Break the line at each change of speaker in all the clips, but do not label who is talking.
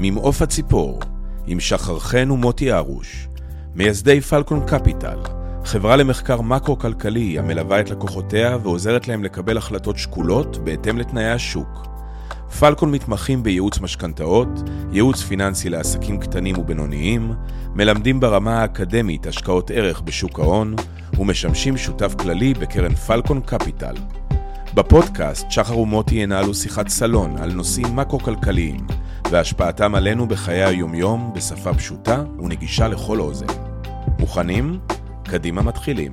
ממעוף הציפור, עם שחר חן ומוטי ארוש, מייסדי פלקון קפיטל, חברה למחקר מקרו-כלכלי המלווה את לקוחותיה ועוזרת להם לקבל החלטות שקולות בהתאם לתנאי השוק. פלקון מתמחים בייעוץ משכנתאות, ייעוץ פיננסי לעסקים קטנים ובינוניים, מלמדים ברמה האקדמית השקעות ערך בשוק ההון, ומשמשים שותף כללי בקרן פלקון קפיטל. בפודקאסט שחר ומוטי ינהלו שיחת סלון על נושאים מקרו-כלכליים והשפעתם עלינו בחיי היומיום בשפה פשוטה ונגישה לכל אוזן. מוכנים? קדימה מתחילים.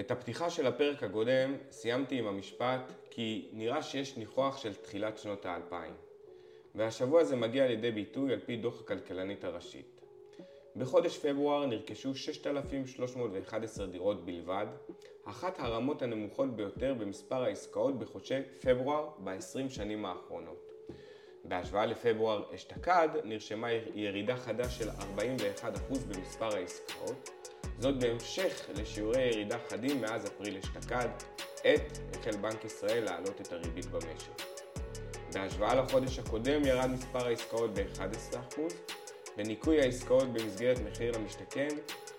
את הפתיחה של הפרק הקודם סיימתי עם המשפט כי נראה שיש ניחוח של תחילת שנות האלפיים והשבוע זה מגיע לידי ביטוי על פי דוח הכלכלנית הראשית. בחודש פברואר נרכשו 6,311 דירות בלבד, אחת הרמות הנמוכות ביותר במספר העסקאות בחודשי פברואר ב-20 שנים האחרונות. בהשוואה לפברואר אשתקד נרשמה ירידה חדה של 41% במספר העסקאות, זאת בהמשך לשיעורי ירידה חדים מאז אפריל אשתקד, עת החל בנק ישראל להעלות את הריבית במשק. בהשוואה לחודש הקודם ירד מספר העסקאות ב-11%, בניכוי העסקאות במסגרת מחיר למשתכן,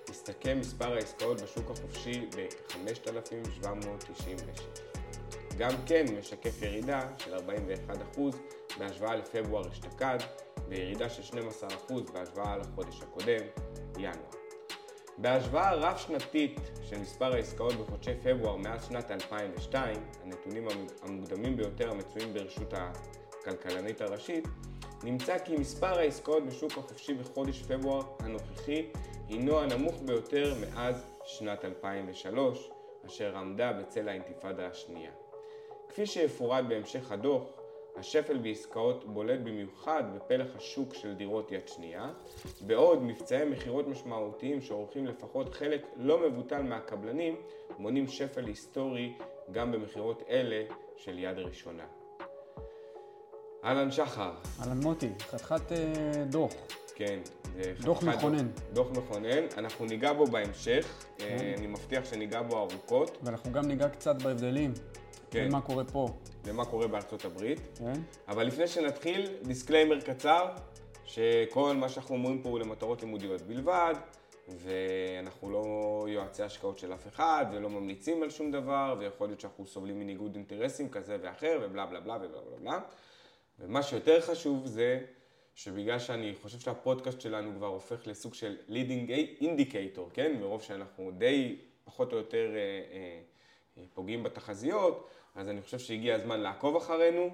הסתכם מספר העסקאות בשוק החופשי ב-5,796. גם כן משקף ירידה של 41% בהשוואה לפברואר אשתקד, וירידה של 12% בהשוואה לחודש הקודם, ינואר. בהשוואה רב-שנתית של מספר העסקאות בחודשי פברואר מאז שנת 2002, הנתונים המוקדמים ביותר המצויים ברשות הכלכלנית הראשית, נמצא כי מספר העסקאות בשוק החופשי בחודש פברואר הנוכחי הינו הנמוך ביותר מאז שנת 2003, אשר עמדה בצל האינתיפאדה השנייה. כפי שיפורט בהמשך הדוח, השפל בעסקאות בולט במיוחד בפלח השוק של דירות יד שנייה, בעוד מבצעי מכירות משמעותיים שעורכים לפחות חלק לא מבוטל מהקבלנים מונים שפל היסטורי גם במכירות אלה של יד ראשונה. אהלן שחר.
אהלן מוטי, חתיכת אה, דוח.
כן.
דוח מכונן.
דוח מכונן, אנחנו ניגע בו בהמשך, כן. אה, אני מבטיח שניגע בו ארוכות.
ואנחנו גם ניגע קצת בהבדלים. כן. ומה קורה פה.
ומה קורה בארצות הברית. כן. אבל לפני שנתחיל, דיסקליימר קצר, שכל מה שאנחנו אומרים פה הוא למטרות לימודיות בלבד, ואנחנו לא יועצי השקעות של אף אחד, ולא ממליצים על שום דבר, ויכול להיות שאנחנו סובלים מניגוד אינטרסים כזה ואחר, ובלה בלה בלה ובלה בלה בלה. ומה שיותר חשוב זה שבגלל שאני חושב שהפודקאסט שלנו כבר הופך לסוג של leading indicator, כן? מרוב שאנחנו די פחות או יותר אה, אה, אה, פוגעים בתחזיות, אז אני חושב שהגיע הזמן לעקוב אחרינו,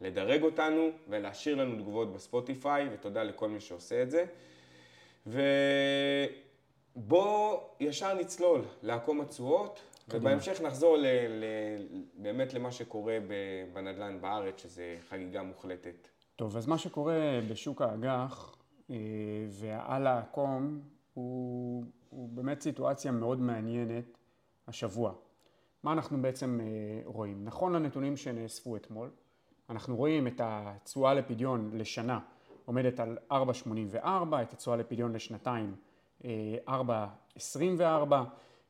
לדרג אותנו ולהשאיר לנו תגובות בספוטיפיי, ותודה לכל מי שעושה את זה. ובואו ישר נצלול לעקום התשואות, ובהמשך נחזור ל, ל, באמת למה שקורה בנדל"ן בארץ, שזה חגיגה מוחלטת.
טוב, אז מה שקורה בשוק האג"ח אה, והעל העקום הוא, הוא באמת סיטואציה מאוד מעניינת השבוע. מה אנחנו בעצם אה, רואים? נכון לנתונים שנאספו אתמול, אנחנו רואים את התשואה לפדיון לשנה עומדת על 4.84, את התשואה לפדיון לשנתיים 4.24,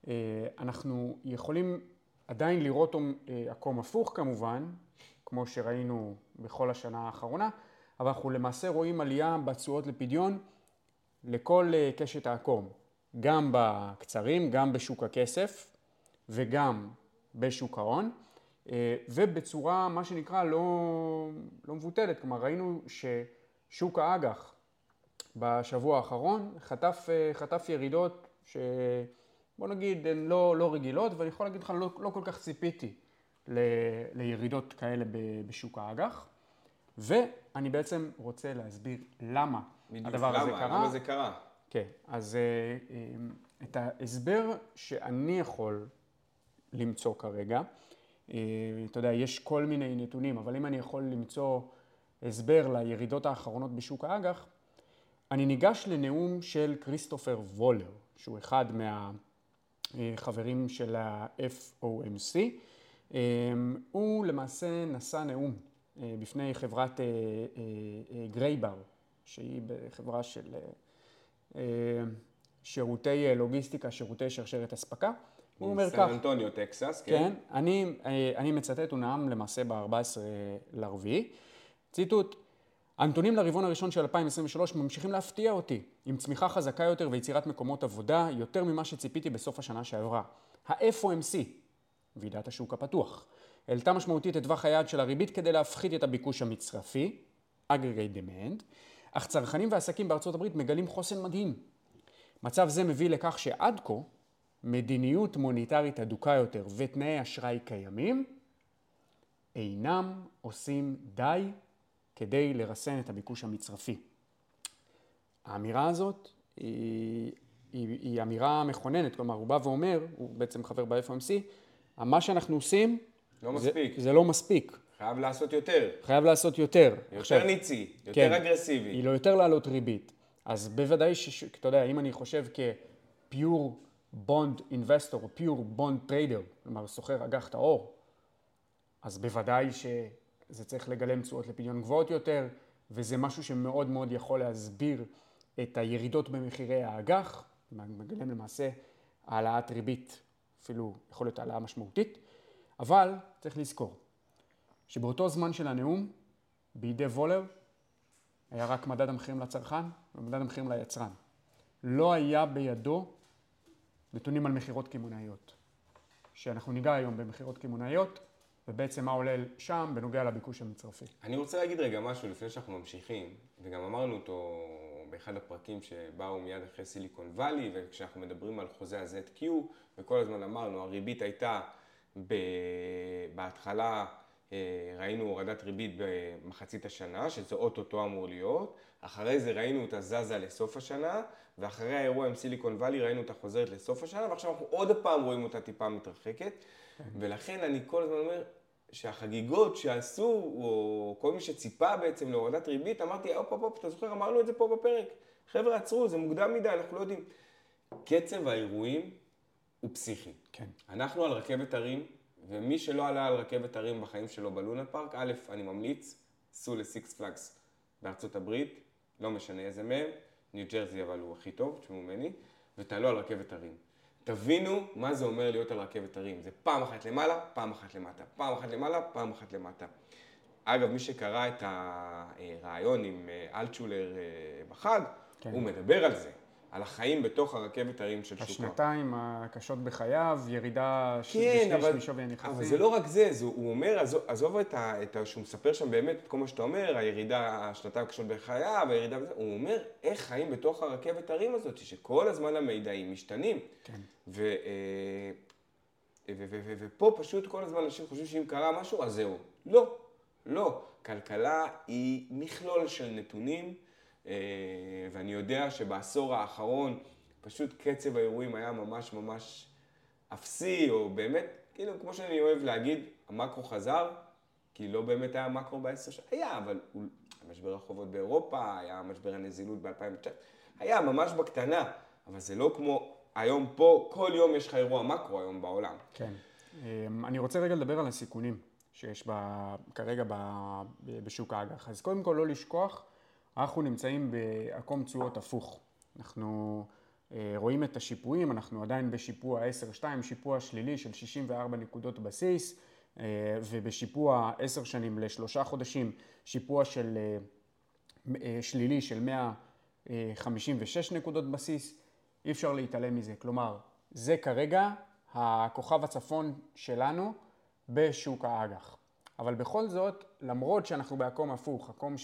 אה, אנחנו יכולים עדיין לראות עקום הפוך כמובן, כמו שראינו בכל השנה האחרונה, אבל אנחנו למעשה רואים עלייה בתשואות לפדיון לכל קשת העקום, גם בקצרים, גם בשוק הכסף וגם בשוק ההון, אה, ובצורה, מה שנקרא, לא, לא מבוטלת. כלומר, ראינו ששוק האג"ח בשבוע האחרון חטף, אה, חטף ירידות שבוא נגיד הן לא, לא רגילות, ואני יכול להגיד לך, לא, לא כל כך ציפיתי ל, לירידות כאלה בשוק האג"ח. ואני בעצם רוצה להסביר למה הדבר
למה,
הזה קרה.
למה זה קרה?
כן, אז אה, את ההסבר שאני יכול למצוא כרגע. אה, אתה יודע, יש כל מיני נתונים, אבל אם אני יכול למצוא הסבר לירידות האחרונות בשוק האג"ח, אני ניגש לנאום של כריסטופר וולר, שהוא אחד מהחברים של ה-FOMC. אה, הוא למעשה נשא נאום אה, בפני חברת Graybar, שהיא חברה של שירותי לוגיסטיקה, שירותי שרשרת אספקה. הוא אומר
סן
כך,
אנטוניו, טקסס, כן.
כן, אני, אה, אני מצטט, הוא נאם למעשה ב-14 לרביעי, ציטוט, הנתונים לרבעון הראשון של 2023 ממשיכים להפתיע אותי, עם צמיחה חזקה יותר ויצירת מקומות עבודה, יותר ממה שציפיתי בסוף השנה שעברה. ה-FOMC, ועידת השוק הפתוח, העלתה משמעותית את טווח היעד של הריבית כדי להפחית את הביקוש המצרפי, aggregate demand, אך צרכנים ועסקים בארצות הברית מגלים חוסן מדהים. מצב זה מביא לכך שעד כה, מדיניות מוניטרית הדוקה יותר ותנאי אשראי קיימים, אינם עושים די כדי לרסן את הביקוש המצרפי. האמירה הזאת היא, היא, היא אמירה מכוננת, כלומר הוא בא ואומר, הוא בעצם חבר ב-FOMC, מה שאנחנו עושים,
לא
זה,
מספיק.
זה לא מספיק,
חייב לעשות יותר.
חייב לעשות יותר.
יותר ניצי, יותר
כן.
אגרסיבי.
היא לא יותר להעלות ריבית. אז בוודאי ש... אתה יודע, אם אני חושב כ pure bond investor או pure bond trader, כלומר סוחר אג"ח טהור, אז בוודאי שזה צריך לגלם תשואות לפדיון גבוהות יותר, וזה משהו שמאוד מאוד יכול להסביר את הירידות במחירי האג"ח, מגלם למעשה העלאת ריבית, אפילו יכול להיות העלאה משמעותית, אבל צריך לזכור שבאותו זמן של הנאום, בידי וולר, היה רק מדד המחירים לצרכן ומדד המחירים ליצרן. לא היה בידו נתונים על מכירות קמעונאיות. שאנחנו ניגע היום במכירות קמעונאיות, ובעצם מה עולה שם בנוגע לביקוש המצרפי.
אני רוצה להגיד רגע משהו לפני שאנחנו ממשיכים, וגם אמרנו אותו באחד הפרקים שבאו מיד אחרי סיליקון וואלי, וכשאנחנו מדברים על חוזה ה-ZQ, וכל הזמן אמרנו, הריבית הייתה ב... בהתחלה, אה, ראינו הורדת ריבית במחצית השנה, שזה אוטוטו אמור להיות, אחרי זה ראינו אותה זזה לסוף השנה, ואחרי האירוע עם סיליקון וואלי ראינו אותה חוזרת לסוף השנה, ועכשיו אנחנו עוד פעם רואים אותה טיפה מתרחקת, ולכן אני כל הזמן אומר, שהחגיגות שעשו, או כל מי שציפה בעצם להורדת ריבית, אמרתי, הופ, הופ, הופ, אתה זוכר, אמרנו את זה פה בפרק. חבר'ה, עצרו, זה מוקדם מדי, אנחנו לא יודעים. קצב האירועים הוא פסיכי.
כן.
אנחנו על רכבת הרים, ומי שלא עלה על רכבת הרים בחיים שלו בלונה פארק, א', אני ממליץ, סעו לסיקס פלאגס בארצות הברית, לא משנה איזה מהם, ניו ג'רזי אבל הוא הכי טוב, תשמעו ממני, ותעלו על רכבת הרים. תבינו מה זה אומר להיות על רכבת הרים. זה פעם אחת למעלה, פעם אחת למטה. פעם אחת למעלה, פעם אחת למטה. אגב, מי שקרא את הרעיון עם אה, אלטשולר אה, בחג,
כן.
הוא מדבר על זה, על החיים בתוך הרכבת הרים של שוקה.
השנתיים הקשות בחייו, ירידה
כן,
בשליש
אבל,
משווי הנכסים.
אבל זה לא רק זה, זה הוא אומר, עזוב, עזוב את ה... את ה שהוא מספר שם באמת את כל מה שאתה אומר, הירידה, השנתיים הקשות בחייו, הירידה וזה, הוא אומר איך חיים בתוך הרכבת הרים הזאת, שכל הזמן המידעים משתנים.
כן.
ו, אה, ו, ו, ו, ופה פשוט כל הזמן אנשים חושבים שאם קרה משהו, אז זהו. לא, לא. כלכלה היא מכלול של נתונים, ואני יודע שבעשור האחרון פשוט קצב האירועים היה ממש ממש אפסי, או באמת, כאילו, כמו שאני אוהב להגיד, המקרו חזר, כי לא באמת היה מקרו בעשר שנים, היה, אבל הוא, משבר החובות באירופה, היה משבר הנזילות ב-2019, היה ממש בקטנה, אבל זה לא כמו היום פה, כל יום יש לך אירוע מקרו היום בעולם.
כן. אמ, אני רוצה רגע לדבר על הסיכונים שיש ב, כרגע ב, בשוק האג"ח. אז קודם כל לא לשכוח, אנחנו נמצאים בעקום תשואות הפוך. אנחנו אה, רואים את השיפועים, אנחנו עדיין בשיפוע 10-2, שיפוע שלילי של 64 נקודות בסיס, אה, ובשיפוע 10 שנים לשלושה חודשים, שיפוע של אה, שלילי של 156 נקודות בסיס. אי אפשר להתעלם מזה. כלומר, זה כרגע הכוכב הצפון שלנו בשוק האג"ח. אבל בכל זאת, למרות שאנחנו בעקום הפוך, עקום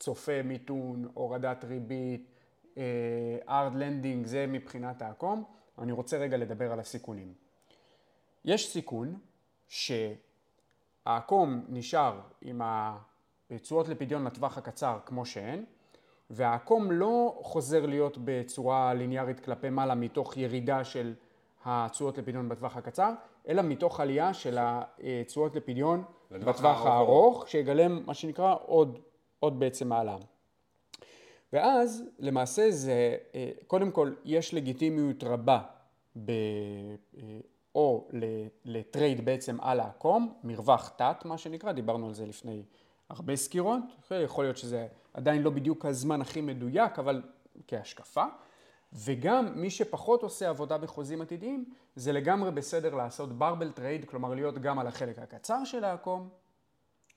שצופה מיתון, הורדת ריבית, hard landing, זה מבחינת העקום, אני רוצה רגע לדבר על הסיכונים. יש סיכון שהעקום נשאר עם התשואות לפדיון לטווח הקצר כמו שהן, והעקום לא חוזר להיות בצורה ליניארית כלפי מעלה מתוך ירידה של התשואות לפדיון בטווח הקצר, אלא מתוך עלייה של התשואות לפדיון בטווח.
הארוך,
שיגלם מה שנקרא עוד, עוד בעצם העלאה. ואז למעשה זה, אה, קודם כל יש לגיטימיות רבה ב, אה, או לטרייד בעצם על העקום, מרווח תת מה שנקרא, דיברנו על זה לפני הרבה סקירות, יכול להיות שזה עדיין לא בדיוק הזמן הכי מדויק, אבל כהשקפה. וגם מי שפחות עושה עבודה בחוזים עתידיים, זה לגמרי בסדר לעשות barbell trade, כלומר להיות גם על החלק הקצר של העקום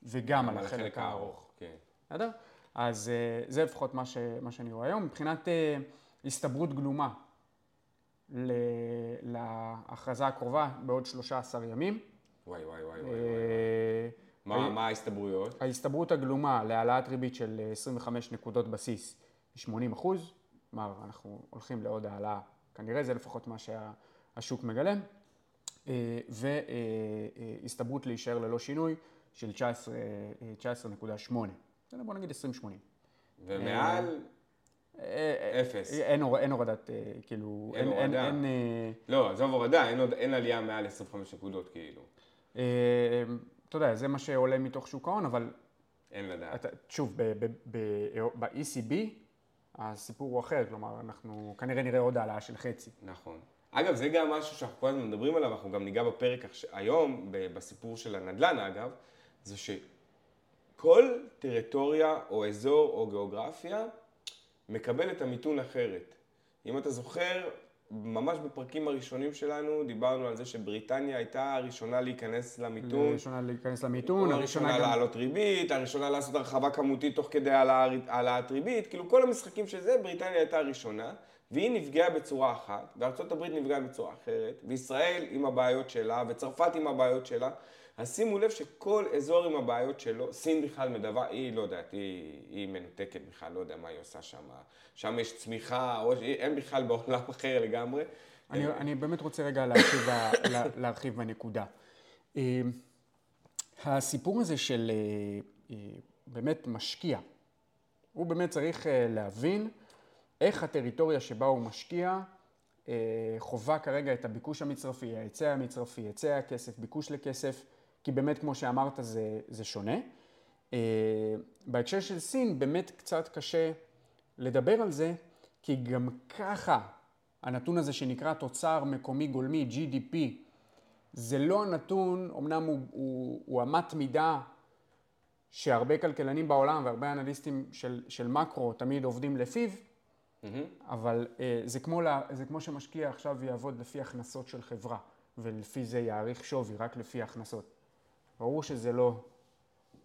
וגם על החלק הארוך.
כן.
בסדר? אז אה, זה לפחות מה, ש, מה שאני רואה היום. מבחינת אה, הסתברות גלומה להכרזה הקרובה בעוד 13 ימים.
וואי, וואי, וואי, וואי.
אה,
מה מה ההסתברויות?
ההסתברות הגלומה להעלאת ריבית של 25 נקודות בסיס היא 80 אחוז, כלומר אנחנו הולכים לעוד העלאה, כנראה זה לפחות מה שהשוק מגלם, אה, והסתברות להישאר ללא שינוי של 19, אה, 19.8, בסדר, בוא נגיד 20.80.
ומעל?
אה,
אפס.
אין, הור, אין הורדת, אה, כאילו,
אין הורדה.
אין, אה,
לא, עזוב הורדה, אין עלייה מעל 25 נקודות, כאילו.
אה, אתה יודע, זה מה שעולה מתוך שוק ההון, אבל
אין לדעת.
שוב, ב-ECB הסיפור הוא אחר, כלומר, אנחנו כנראה נראה עוד העלאה של חצי.
נכון. אגב, זה גם משהו שאנחנו כל הזמן מדברים עליו, אנחנו גם ניגע בפרק היום, בסיפור של הנדל"ן אגב, זה שכל טריטוריה או אזור או גיאוגרפיה מקבל את המיתון אחרת. אם אתה זוכר, ממש בפרקים הראשונים שלנו דיברנו על זה שבריטניה הייתה הראשונה להיכנס למיתון.
הראשונה להיכנס למיתון,
הראשונה
הראשונה גם...
להעלות ריבית, הראשונה לעשות הרחבה כמותית תוך כדי העלאת ריבית, כאילו כל המשחקים של זה, בריטניה הייתה הראשונה, והיא נפגעה בצורה אחת, וארצות הברית נפגעה בצורה אחרת, וישראל עם הבעיות שלה, וצרפת עם הבעיות שלה, אז שימו לב שכל אזור עם הבעיות שלו, סין בכלל מדווה, היא לא יודעת, היא, היא מנותקת בכלל, לא יודע מה היא עושה שם, שם יש צמיחה, או אין בכלל בעולם אחר לגמרי.
אני, אני באמת רוצה רגע להרחיב, לה- להרחיב בנקודה. אה, הסיפור הזה של אה, אה, באמת משקיע, הוא באמת צריך אה, להבין איך הטריטוריה שבה הוא משקיע אה, חווה כרגע את הביקוש המצרפי, ההיצע המצרפי, היצע הכסף, ביקוש לכסף, כי באמת כמו שאמרת זה, זה שונה. אה, בהקשר של סין באמת קצת קשה לדבר על זה, כי גם ככה הנתון הזה שנקרא תוצר מקומי גולמי, GDP, זה לא הנתון, אמנם הוא, הוא, הוא אמת מידה שהרבה כלכלנים בעולם והרבה אנליסטים של, של מקרו תמיד עובדים לפיו,
מהמם.
אבל אה, זה, כמו לה, זה כמו שמשקיע עכשיו יעבוד לפי הכנסות של חברה, ולפי זה יעריך שווי, רק לפי הכנסות. ברור שזה לא,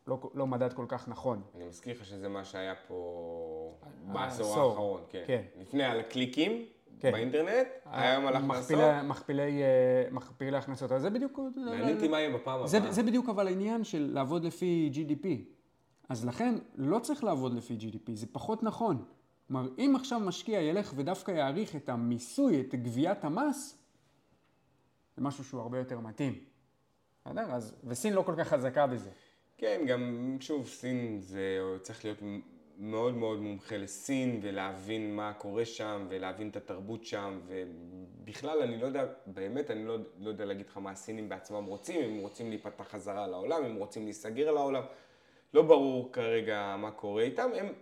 לא, לא מדד כל כך נכון.
אני מזכיר לך שזה מה שהיה פה
העשור,
בעשור האחרון, כן.
כן.
לפני על הקליקים
כן.
באינטרנט, היום על הכנסות.
מכפילי, מכפילי, אה, מכפילי הכנסות. אז זה בדיוק...
מעניין אותי מה יהיה בפעם הבאה.
זה בדיוק אבל העניין של לעבוד לפי GDP. אז לכן לא צריך לעבוד לפי GDP, זה פחות נכון. כלומר, אם עכשיו משקיע ילך ודווקא יעריך את המיסוי, את גביית המס, זה משהו שהוא הרבה יותר מתאים. בסדר? אז, וסין לא כל כך חזקה בזה.
כן, גם שוב, סין זה צריך להיות מאוד מאוד מומחה לסין ולהבין מה קורה שם ולהבין את התרבות שם ובכלל אני לא יודע, באמת אני לא, לא יודע להגיד לך מה הסינים בעצמם רוצים, אם הם רוצים להיפתח חזרה לעולם, אם הם רוצים להיסגר לעולם, לא ברור כרגע מה קורה איתם, הם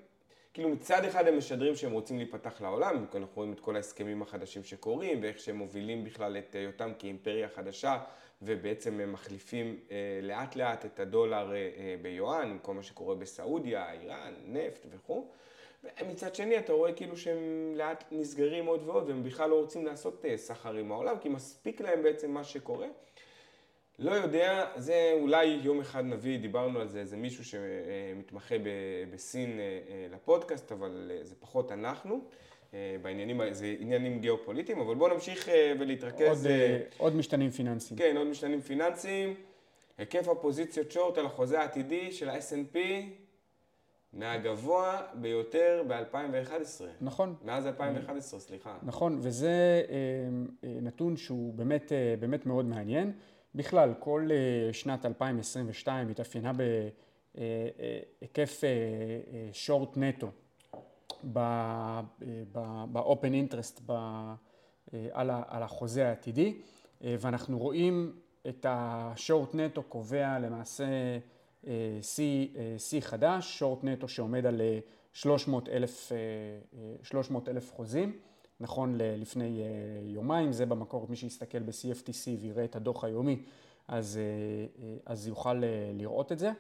כאילו מצד אחד הם משדרים שהם רוצים להיפתח לעולם, אנחנו רואים את כל ההסכמים החדשים שקורים ואיך שהם מובילים בכלל את היותם כאימפריה חדשה ובעצם הם מחליפים אה, לאט לאט את הדולר אה, אה, ביואן, עם כל מה שקורה בסעודיה, איראן, נפט וכו'. ומצד שני אתה רואה כאילו שהם לאט נסגרים עוד ועוד והם בכלל לא רוצים לעשות אה, סחר עם העולם כי מספיק להם בעצם מה שקורה. לא יודע, זה אולי יום אחד נביא, דיברנו על זה, זה מישהו שמתמחה ב- בסין אה, אה, לפודקאסט, אבל אה, זה פחות אנחנו. בעניינים, זה עניינים גיאופוליטיים, אבל בואו נמשיך ולהתרכז.
עוד, עוד משתנים פיננסיים.
כן, עוד משתנים פיננסיים. היקף הפוזיציות שורט על החוזה העתידי של ה-S&P מהגבוה ביותר ב-2011.
נכון.
מאז 2011, סליחה.
נכון, וזה נתון שהוא באמת, באמת מאוד מעניין. בכלל, כל אה, שנת 2022 התאפיינה בהיקף שורט נטו ב-open interest אה, על החוזה העתידי, אה, ואנחנו רואים את השורט נטו קובע למעשה אה, שיא אה, חדש, שורט נטו שעומד על אה, 300 אלף, אה, אה, 300 אלף חוזים, נכון לפני אה, יומיים, זה במקור, מי שיסתכל ב-CFTC ויראה את הדוח היומי, אז, אה, אה, אז יוכל לראות את זה.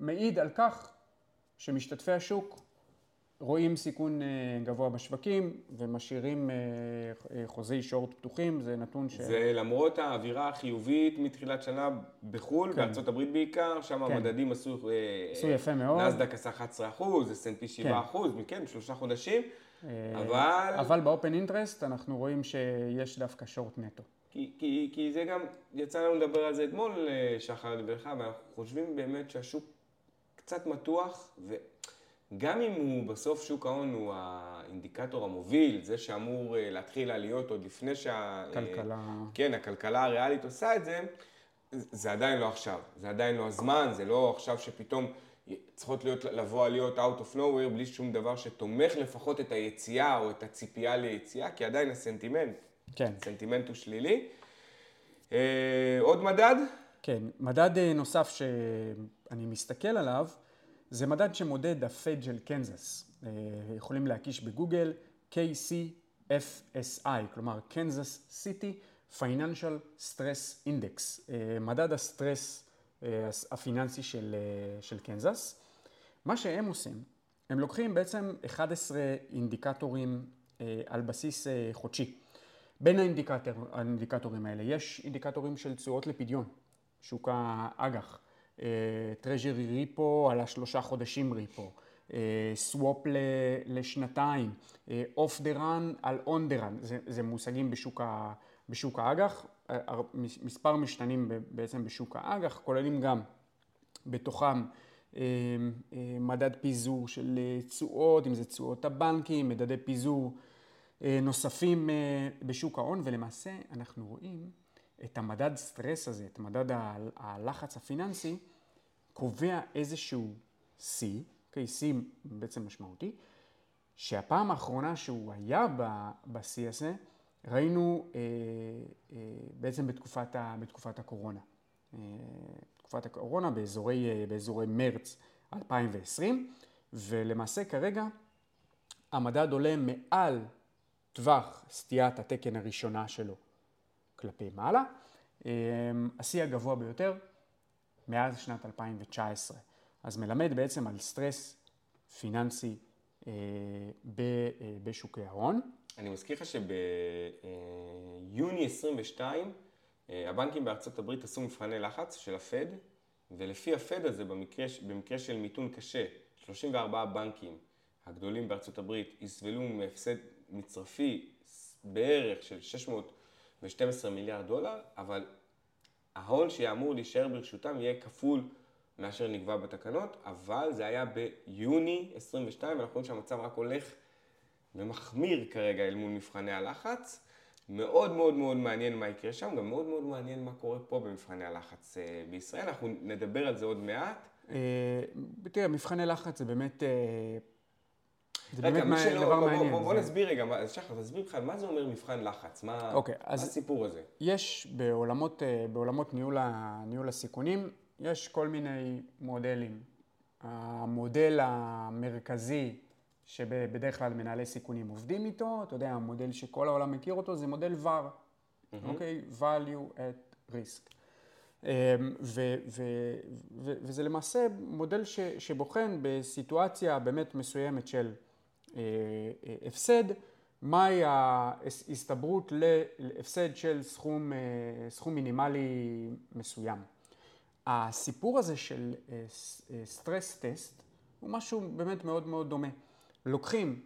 מעיד על כך שמשתתפי השוק רואים סיכון גבוה בשווקים ומשאירים חוזי שורט פתוחים, זה נתון ש...
זה למרות האווירה החיובית מתחילת שנה בחו"ל,
כן.
בארצות הברית בעיקר, שם
כן.
המדדים עשו...
עשו יפה מאוד.
נסדק עשה 11 אחוז, S&P 7 אחוז, כן, שלושה חודשים, אבל...
אבל באופן אינטרסט אנחנו רואים שיש דווקא שורט נטו.
כי, כי, כי זה גם, יצא לנו לדבר על זה אתמול, אה, שחר ולך, ואנחנו חושבים באמת שהשוק קצת מתוח, וגם אם הוא בסוף שוק ההון הוא האינדיקטור המוביל, זה שאמור אה, להתחיל עליות עוד לפני שה...
כלכלה.
כן, הכלכלה הריאלית עושה את זה, זה עדיין לא עכשיו, זה עדיין לא הזמן, זה לא עכשיו שפתאום צריכות להיות, לבוא עליות out of nowhere בלי שום דבר שתומך לפחות את היציאה או את הציפייה ליציאה, כי עדיין הסנטימנט,
כן.
הסנטימנט הוא שלילי. אה, עוד מדד?
כן, מדד אה, נוסף שאני מסתכל עליו, זה מדד שמודד הפד של קנזס. אה, יכולים להקיש בגוגל KCFSI, כלומר Kansas City Financial Stress Index, מדד הסטרס אה, הפיננסי של, אה, של קנזס. מה שהם עושים, הם לוקחים בעצם 11 אינדיקטורים אה, על בסיס חודשי. בין האינדיקטור, האינדיקטורים האלה יש אינדיקטורים של תשואות לפדיון, שוק האג"ח, treasury repo על השלושה חודשים repo, swap לשנתיים, off the run על on the run, זה מושגים בשוק, בשוק האג"ח, מספר משתנים בעצם בשוק האג"ח, כוללים גם בתוכם מדד פיזור של תשואות, אם זה תשואות הבנקים, מדדי פיזור נוספים בשוק ההון, ולמעשה אנחנו רואים את המדד סטרס הזה, את מדד הלחץ הפיננסי, קובע איזשהו C, אוקיי, C בעצם משמעותי, שהפעם האחרונה שהוא היה ב-C הזה, ראינו אה, אה, בעצם בתקופת, ה, בתקופת הקורונה. אה, בתקופת הקורונה באזורי, אה, באזורי מרץ 2020, ולמעשה כרגע המדד עולה מעל טווח סטיית התקן הראשונה שלו כלפי מעלה. אה, השיא הגבוה ביותר מאז שנת 2019. אז מלמד בעצם על סטרס פיננסי בשוקי ההון.
אני מזכיר לך שביוני 22 אה, הבנקים בארצות הברית עשו מבחני לחץ של הפד, ולפי הפד הזה, במקרה, במקרה של מיתון קשה, 34 בנקים הגדולים בארצות הברית יסבלו מהפסד מצרפי בערך של 612 מיליארד דולר, אבל ההון שאמור להישאר ברשותם יהיה כפול מאשר נקבע בתקנות, אבל זה היה ביוני 22, ואנחנו רואים שהמצב רק הולך ומחמיר כרגע אל מול מבחני הלחץ. מאוד מאוד מאוד מעניין מה יקרה שם, גם מאוד מאוד מעניין מה קורה פה במבחני הלחץ אה, בישראל, אנחנו נדבר על זה עוד מעט.
אה, תראה, מבחני לחץ זה באמת, אה,
זה רגע, באמת שלא, דבר בוא, מעניין. בוא, בוא זה... נסביר רגע, שחר, תסביר בכלל, מה זה אומר מבחן לחץ? מה, אוקיי, מה הסיפור הזה?
יש בעולמות, בעולמות ניהול, ניהול הסיכונים, יש כל מיני מודלים. המודל המרכזי שבדרך כלל מנהלי סיכונים עובדים איתו, אתה יודע, המודל שכל העולם מכיר אותו זה מודל VAR, אוקיי? Mm-hmm. Okay? value at risk. Um, ו- ו- ו- וזה למעשה מודל ש- שבוחן בסיטואציה באמת מסוימת של uh, הפסד, מהי ההסתברות להפסד של סכום, uh, סכום מינימלי מסוים. הסיפור הזה של סטרס uh, טסט הוא משהו באמת מאוד מאוד דומה. לוקחים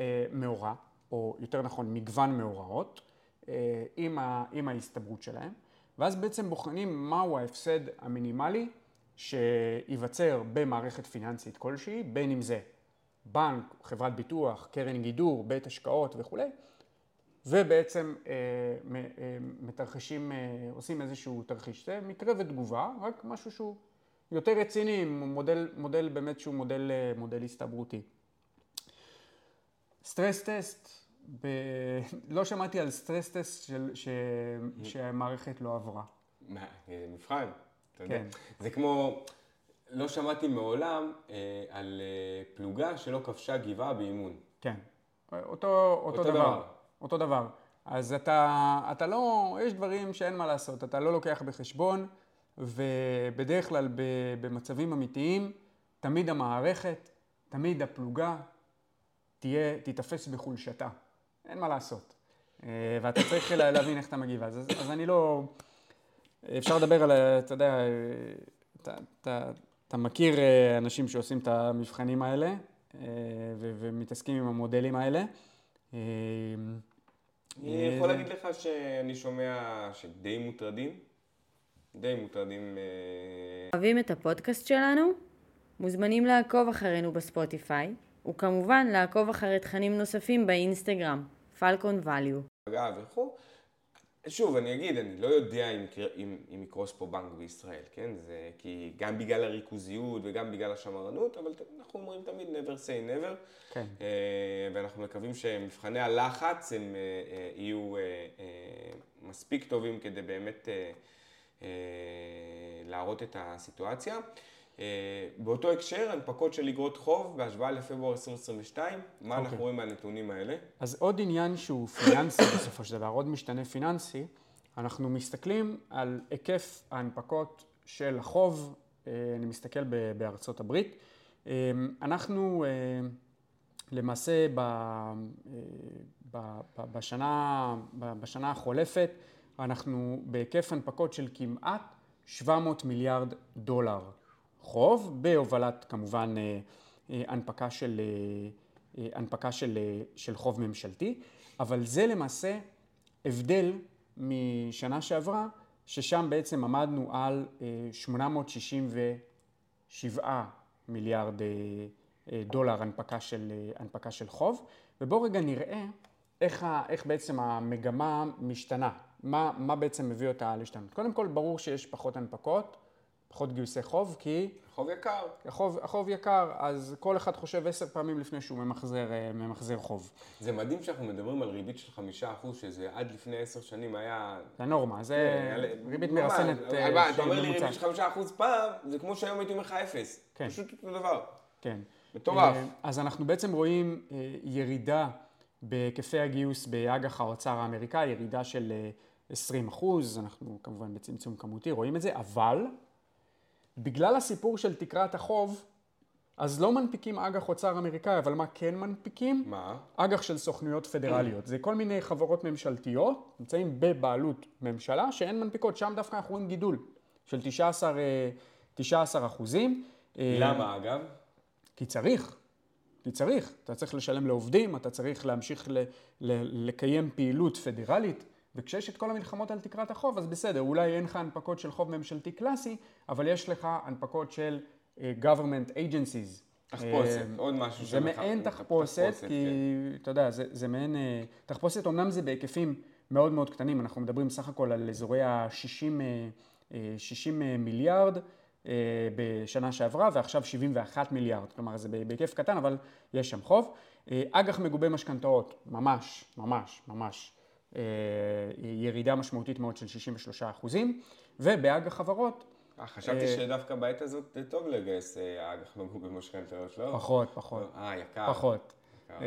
אה, מאורע, או יותר נכון מגוון מאורעות, אה, עם, ה, עם ההסתברות שלהם, ואז בעצם בוחנים מהו ההפסד המינימלי שייווצר במערכת פיננסית כלשהי, בין אם זה בנק, חברת ביטוח, קרן גידור, בית השקעות וכולי, ובעצם אה, אה, מתרחשים, אה, עושים איזשהו תרחיש. זה מקרה ותגובה, רק משהו שהוא יותר רציני, מודל, מודל באמת שהוא מודל, אה, מודל הסתברותי. stress test, ב... לא שמעתי על stress test של... ש... שהמערכת לא עברה.
מה, מבחן, אתה יודע. כן. זה כמו, לא שמעתי מעולם אה, על אה, פלוגה שלא כבשה גבעה באימון.
כן, אותו, אותו, אותו דבר. דבר. אותו דבר. אז אתה, אתה לא, יש דברים שאין מה לעשות, אתה לא לוקח בחשבון, ובדרך כלל במצבים אמיתיים, תמיד המערכת, תמיד הפלוגה תהיה, תיתפס בחולשתה. אין מה לעשות. אה, ואתה צריך לה- להבין איך אתה מגיב. אז, אז אני לא... אפשר לדבר על, אתה יודע, אתה, אתה, אתה מכיר אה, אנשים שעושים את המבחנים האלה אה, ומתעסקים עם המודלים האלה. אה,
אני יכול להגיד לך שאני שומע שדי מוטרדים, די מוטרדים, אה,
אוהבים את הפודקאסט שלנו? מוזמנים לעקוב אחרינו בספוטיפיי, וכמובן לעקוב אחרי תכנים נוספים באינסטגרם, פלקון ואליו.
פגעה וכו'. שוב, אני אגיד, אני לא יודע אם, אם, אם יקרוס פה בנק בישראל, כן? זה כי גם בגלל הריכוזיות וגם בגלל השמרנות, אבל אנחנו אומרים תמיד never say never.
כן.
אה, ואנחנו מקווים שמבחני הלחץ הם אה, אה, יהיו מספיק טובים כדי באמת להראות את הסיטואציה. אה, באותו הקשר, הנפקות של אגרות חוב בהשוואה לפברואר 2022, מה אנחנו
אוקיי.
רואים מהנתונים האלה?
אז עוד עניין שהוא פיננסי בסופו של דבר, עוד משתנה פיננסי, אנחנו מסתכלים על היקף ההנפקות של החוב, אה, אני מסתכל בארצות הברית. אה, אנחנו למעשה ב, ב, ב, בשנה, בשנה החולפת, אנחנו בהיקף הנפקות של כמעט 700 מיליארד דולר חוב, בהובלת כמובן אה, אה, הנפקה של, אה, הנפקה של, של חוב ממשלתי, אבל זה למעשה הבדל משנה שעברה, ששם בעצם עמדנו על אה, 867 מיליארד דולר הנפקה של, הנפקה של חוב, ובואו רגע נראה איך, ה, איך בעצם המגמה משתנה, מה, מה בעצם מביא אותה להשתנות. קודם כל, ברור שיש פחות הנפקות, פחות גיוסי חוב, כי
חוב יקר.
החוב, החוב יקר, אז כל אחד חושב עשר פעמים לפני שהוא ממחזר, אה, ממחזר חוב.
זה מדהים שאנחנו מדברים על ריבית של חמישה אחוז, שזה עד לפני עשר שנים היה...
זה נורמה, זה
על-
ריבית מרסנת
אבל
אה,
אתה אומר לי. ריבית של חמישה אחוז פעם, זה כמו שהיום הייתי אומר לך אפס.
כן.
פשוט אותו דבר.
כן.
מטורף.
אה, אז אנחנו בעצם רואים ירידה בהיקפי הגיוס באג"ח האוצר האמריקאי, ירידה של אה, 20 אחוז, אנחנו כמובן בצמצום כמותי רואים את זה, אבל בגלל הסיפור של תקרת החוב, אז לא מנפיקים אג"ח אוצר אמריקאי, אבל מה כן מנפיקים?
מה?
אג"ח של סוכנויות פדרליות. זה כל מיני חברות ממשלתיות, נמצאים בבעלות ממשלה, שהן מנפיקות. שם דווקא אנחנו רואים גידול של 19, אה, 19 אחוזים. אה,
למה אגב?
כי צריך. כי צריך. אתה צריך לשלם לעובדים, אתה צריך להמשיך ל- ל- לקיים פעילות פדרלית, וכשיש את כל המלחמות על תקרת החוב, אז בסדר, אולי אין לך הנפקות של חוב ממשלתי קלאסי, אבל יש לך הנפקות של uh, government agencies.
תחפושת,
אה,
עוד משהו
זה מעין
תח-
תחפושת,
תחפושת,
כי
כן.
אתה יודע, זה, זה מעין אה, תחפושת, אמנם זה בהיקפים מאוד מאוד קטנים, אנחנו מדברים סך הכל על אזורי ה-60 60 מיליארד בשנה שעברה, ועכשיו 71 מיליארד, כלומר זה בהיקף קטן, אבל יש שם חוב. אג"ח מגובה משכנתאות, ממש, ממש, ממש, ירידה משמעותית מאוד של 63 אחוזים, ובאג"ח חברות,
אה, חשבתי
אה,
שדווקא בעת הזאת זה טוב לגייס אה, אג"ח מגובה במשכנתאות, לא?
פחות, פחות,
אה, יקר.
פחות. אה,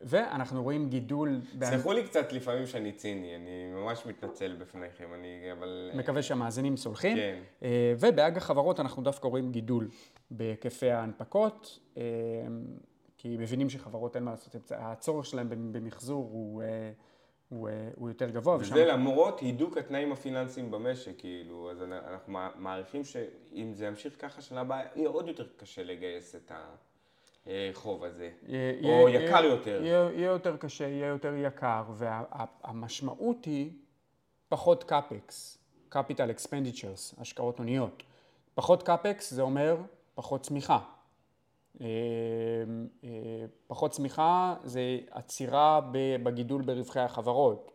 ואנחנו רואים גידול,
סלחו לי קצת לפעמים שאני ציני, אני ממש מתנצל בפניכם, אני אבל... אה,
מקווה שהמאזינים סולחים.
כן.
אה, ובאג"ח חברות אנחנו דווקא רואים גידול בהיקפי ההנפקות, אה, כי מבינים שחברות אין מה לעשות, הצורך שלהם במחזור הוא, אה, הוא, אה, הוא יותר גבוה. ושם-
וזה למרות הידוק התנאים הפיננסיים במשק, כאילו, אז אנחנו מעריכים שאם זה ימשיך ככה שנה הבאה, יהיה עוד יותר קשה לגייס את החוב הזה.
יהיה-
או
יהיה-
יקר יותר.
יהיה, יהיה יותר קשה, יהיה יותר יקר, והמשמעות היא פחות CapEx, capital expenditures, השקעות הוניות. פחות CapEx זה אומר פחות צמיחה. אה, אה, פחות צמיחה זה עצירה בגידול ברווחי החברות.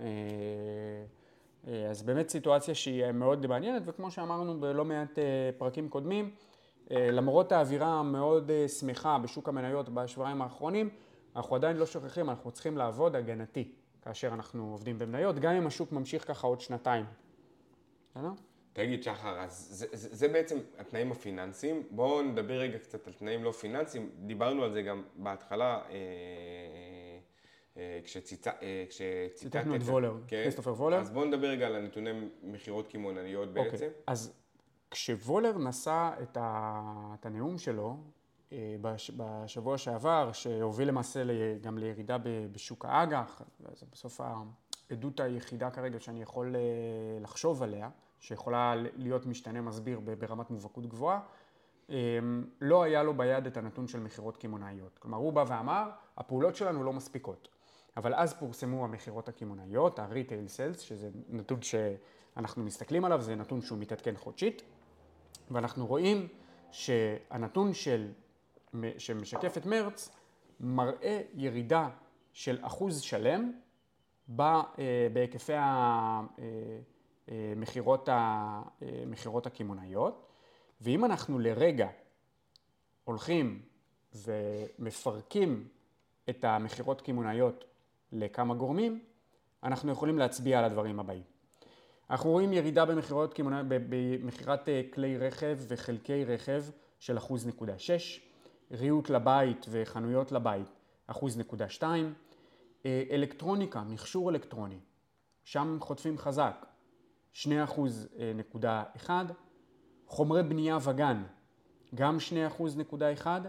אה, אז באמת סיטואציה שהיא מאוד מעניינת, וכמו שאמרנו בלא מעט פרקים קודמים, למרות האווירה המאוד שמחה בשוק המניות בשבועיים האחרונים, אנחנו עדיין לא שוכחים, אנחנו צריכים לעבוד הגנתי כאשר אנחנו עובדים במניות, גם אם השוק ממשיך ככה עוד שנתיים. בסדר?
תגיד, שחר, אז זה, זה, זה בעצם התנאים הפיננסיים. בואו נדבר רגע קצת על תנאים לא פיננסיים. דיברנו על זה גם בהתחלה, אה, אה, אה, אה, כשציטטת...
ציטטנו את וולר,
כן.
כריסטופר וולר.
אז בואו נדבר רגע על הנתוני מכירות קמעונאיות בעצם.
אוקיי, אז כשוולר נשא את, ה... את הנאום שלו, אה, בש, בשבוע שעבר, שהוביל למעשה גם לירידה בשוק האג"ח, זה בסוף העדות היחידה כרגע שאני יכול אה, לחשוב עליה, שיכולה להיות משתנה מסביר ברמת מובהקות גבוהה, לא היה לו ביד את הנתון של מכירות קמעונאיות. כלומר, הוא בא ואמר, הפעולות שלנו לא מספיקות. אבל אז פורסמו המכירות הקמעונאיות, ה-retail sales, שזה נתון שאנחנו מסתכלים עליו, זה נתון שהוא מתעדכן חודשית, ואנחנו רואים שהנתון של, שמשקף את מרץ מראה ירידה של אחוז שלם אה, בהיקפי אה, אה, הקמעונאיות, ואם אנחנו לרגע הולכים ומפרקים את המכירות קמעונאיות לכמה גורמים, אנחנו יכולים להצביע על הדברים הבאים. אנחנו רואים ירידה במכירות במכירת אה, כלי רכב וחלקי רכב של אחוז נקודה שש, ריהוט לבית וחנויות לבית אחוז נקודה שתיים, אה, אלקטרוניקה, מכשור אלקטרוני, שם חוטפים חזק, שני אחוז אה, נקודה אחד, חומרי בנייה וגן, גם שני אחוז נקודה אחד,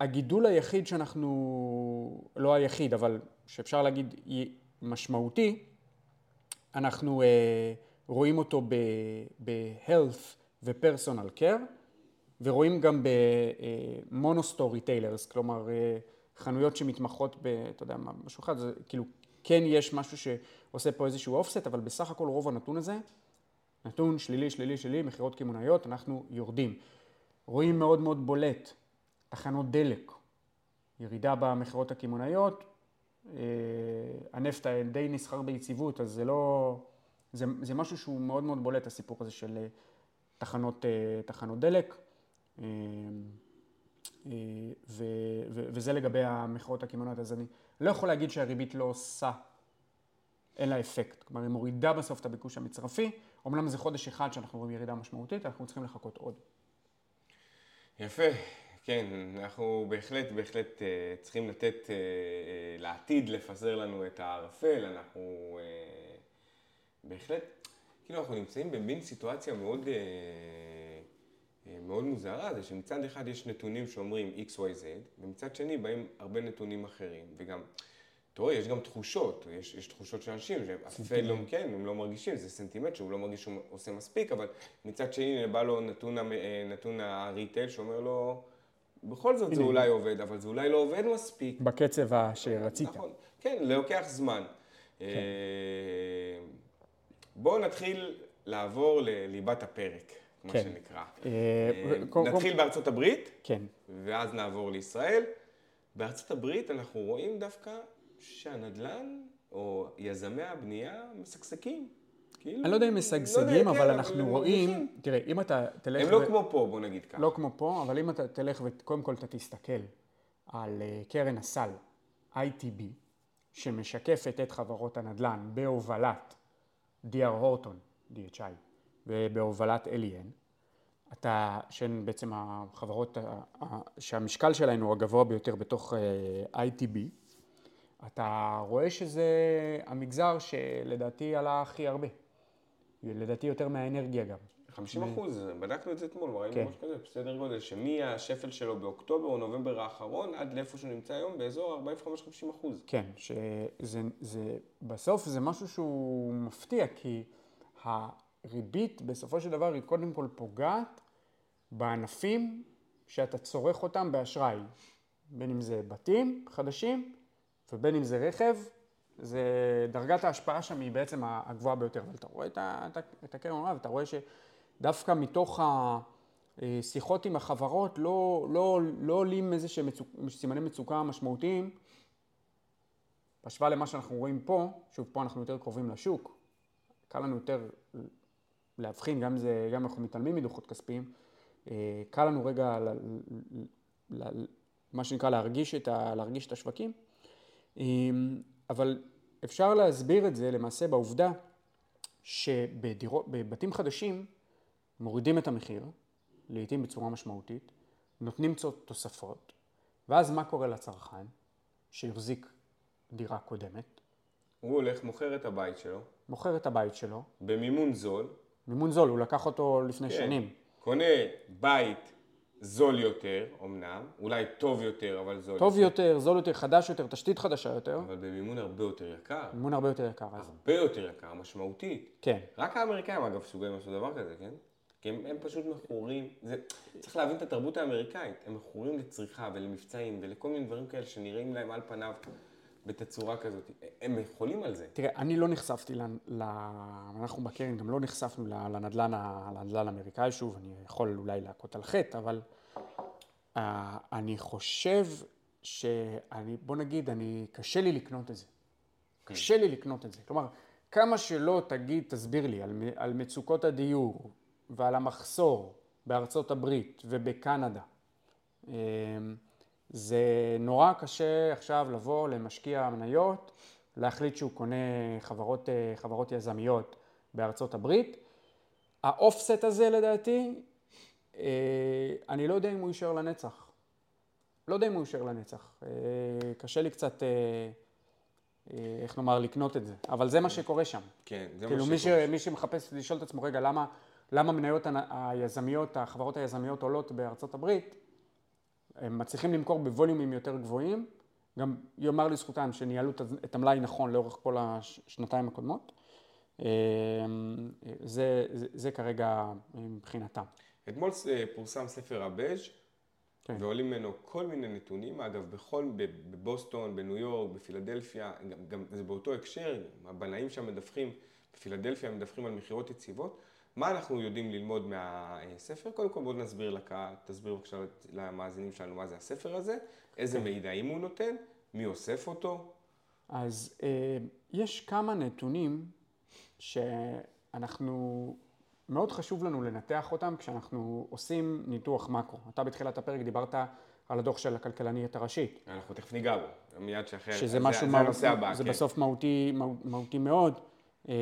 הגידול היחיד שאנחנו, לא היחיד, אבל שאפשר להגיד משמעותי, אנחנו אה, רואים אותו ב health ו personal care, ורואים גם במונוסטור ריטיילרס, כלומר uh, חנויות שמתמחות ב... אתה יודע משהו אחד, זה כאילו כן יש משהו שעושה פה איזשהו offset, אבל בסך הכל רוב הנתון הזה, נתון שלילי, שלילי, שלילי, מכירות קמעונאיות, אנחנו יורדים. רואים מאוד מאוד בולט תחנות דלק, ירידה במכירות הקמעונאיות, אה, הנפט די נסחר ביציבות, אז זה לא... זה, זה משהו שהוא מאוד מאוד בולט, הסיפור הזה של אה, תחנות, אה, תחנות דלק. ו, ו, וזה לגבי המכירות הקמעונאיות, אז אני לא יכול להגיד שהריבית לא עושה, אין לה אפקט. כלומר, היא מורידה בסוף את הביקוש המצרפי, אמנם זה חודש אחד שאנחנו רואים ירידה משמעותית, אנחנו צריכים לחכות עוד.
יפה. כן, אנחנו בהחלט, בהחלט אה, צריכים לתת אה, אה, לעתיד לפזר לנו את הערפל, אנחנו בהחלט, כאילו אנחנו נמצאים במין סיטואציה מאוד, מאוד מוזרה, זה שמצד אחד יש נתונים שאומרים XYZ, ומצד שני באים הרבה נתונים אחרים, וגם, אתה רואה, יש גם תחושות, יש, יש תחושות של אנשים, שאף לא, כן, הם לא מרגישים, זה סנטימנט שהוא לא מרגיש שהוא עושה מספיק, אבל מצד שני בא לו נתון, נתון הריטייל שאומר לו, בכל זאת זה אולי עובד, אבל זה אולי לא עובד מספיק.
בקצב שרצית.
נכון, כן, לוקח זמן. כן. אה, בואו נתחיל לעבור לליבת הפרק, כמו כן. שנקרא. אה, אה, נתחיל בארצות הברית,
כן.
ואז נעבור לישראל. בארצות הברית אנחנו רואים דווקא שהנדל"ן, או יזמי הבנייה, משגשגים.
כאילו, אני לא יודע אם משגשגים, לא אבל אנחנו רואים, תראה, אם אתה תלך...
הם לא כמו פה, בוא נגיד ככה.
לא כמו פה, אבל אם אתה תלך וקודם כל אתה תסתכל על אה, קרן הסל, ITB, שמשקפת את חברות הנדל"ן בהובלת DR הורטון, DHI, ובהובלת אליאן, אתה, שהן בעצם החברות שהמשקל שלהן הוא הגבוה ביותר בתוך אה, ITB, אתה רואה שזה המגזר שלדעתי עלה הכי הרבה. לדעתי יותר מהאנרגיה גם.
50 אחוז, בדקנו את זה אתמול, ראינו כן. משהו כזה, בסדר גודל, שמהשפל שלו באוקטובר או נובמבר האחרון עד לאיפה שהוא נמצא היום, באזור 45-50 אחוז.
כן, שזה זה, בסוף זה משהו שהוא מפתיע, כי הריבית בסופו של דבר היא קודם כל פוגעת בענפים שאתה צורך אותם באשראי, בין אם זה בתים חדשים ובין אם זה רכב זה דרגת ההשפעה שם היא בעצם הגבוהה ביותר. אבל אתה רואה את, את, את הקרן עונה ואתה רואה שדווקא מתוך השיחות עם החברות לא, לא, לא עולים איזה שהם מצוק, סימני מצוקה משמעותיים. בהשוואה למה שאנחנו רואים פה, שוב, פה אנחנו יותר קרובים לשוק, קל לנו יותר להבחין, גם אם אנחנו מתעלמים מדוחות כספיים, אה, קל לנו רגע, ל, ל, ל, מה שנקרא, להרגיש את, ה, להרגיש את השווקים. אמ, אבל אפשר להסביר את זה למעשה בעובדה שבבתים חדשים מורידים את המחיר, לעיתים בצורה משמעותית, נותנים תוספות, ואז מה קורה לצרכן שהחזיק דירה קודמת?
הוא הולך, מוכר את הבית שלו.
מוכר את הבית שלו.
במימון זול.
מימון זול, הוא לקח אותו לפני כן. שנים.
קונה בית זול יותר, אמנם, אולי טוב יותר, אבל זול
טוב יותר, זול יותר, חדש יותר, תשתית חדשה יותר,
אבל במימון הרבה יותר יקר.
מימון הרבה יותר יקר. אז
הרבה יותר יקר, משמעותית.
כן.
רק האמריקאים אגב מסוגלים לעשות דבר כזה, כן? כי הם, הם פשוט מכורים, זה, צריך להבין את התרבות האמריקאית, הם מכורים לצריכה ולמבצעים ולכל מיני דברים כאלה שנראים להם על פניו בתצורה כזאת. הם יכולים על זה.
תראה, אני לא נחשפתי, ל... ל... אנחנו בקרן גם לא נחשפנו לנדל"ן, לנדל"ן האמריקאי, שוב, אני יכול אולי להכות על חטא, אבל uh, אני חושב שאני, בוא נגיד, אני, קשה לי לקנות את זה. קשה לי לקנות את זה. כלומר, כמה שלא תגיד, תסביר לי, על, על מצוקות הדיור ועל המחסור בארצות הברית ובקנדה, אמ, זה נורא קשה עכשיו לבוא למשקיע מניות, להחליט שהוא קונה חברות, אה, חברות יזמיות בארצות הברית. האופסט הזה לדעתי, אה, אני לא יודע אם הוא יישאר לנצח. לא יודע אם הוא יישאר לנצח. אה, קשה לי קצת, איך נאמר, לקנות את זה. אבל זה מה שקורה שם.
כן, זה
כאילו
מה שקורה.
ש, מי שמחפש לשאול את עצמו, רגע, למה, למה מניות היזמיות, החברות היזמיות עולות בארצות הברית, הם מצליחים למכור בווליומים יותר גבוהים, גם יאמר לזכותם שניהלו את- המלאי נכון לאורך כל השנתיים הקודמות. אה, זה, זה, זה כרגע מבחינתם.
אתמול אה, פורסם ספר הבז'
כן.
ועולים ממנו כל מיני נתונים, אגב, בכל, בבוסטון, בניו יורק, בפילדלפיה, גם, גם זה באותו הקשר, הבנאים שם מדווחים, בפילדלפיה מדווחים על מכירות יציבות. מה אנחנו יודעים ללמוד מהספר? קודם כל בואו נסביר לקהל, תסביר בבקשה למאזינים שלנו מה זה הספר הזה, איזה מידעים הוא נותן, מי אוסף אותו,
אז אה, יש כמה נתונים שאנחנו, מאוד חשוב לנו לנתח אותם כשאנחנו עושים ניתוח מקרו. אתה בתחילת הפרק דיברת על הדוח של הכלכלנית הראשית,
אנחנו תכף ניגע בו, מיד שאחרי,
שזה
זה,
משהו,
זה
מהות-
הנושא הבא,
זה
כן.
בסוף מהותי, מהות- מהותי מאוד. אה,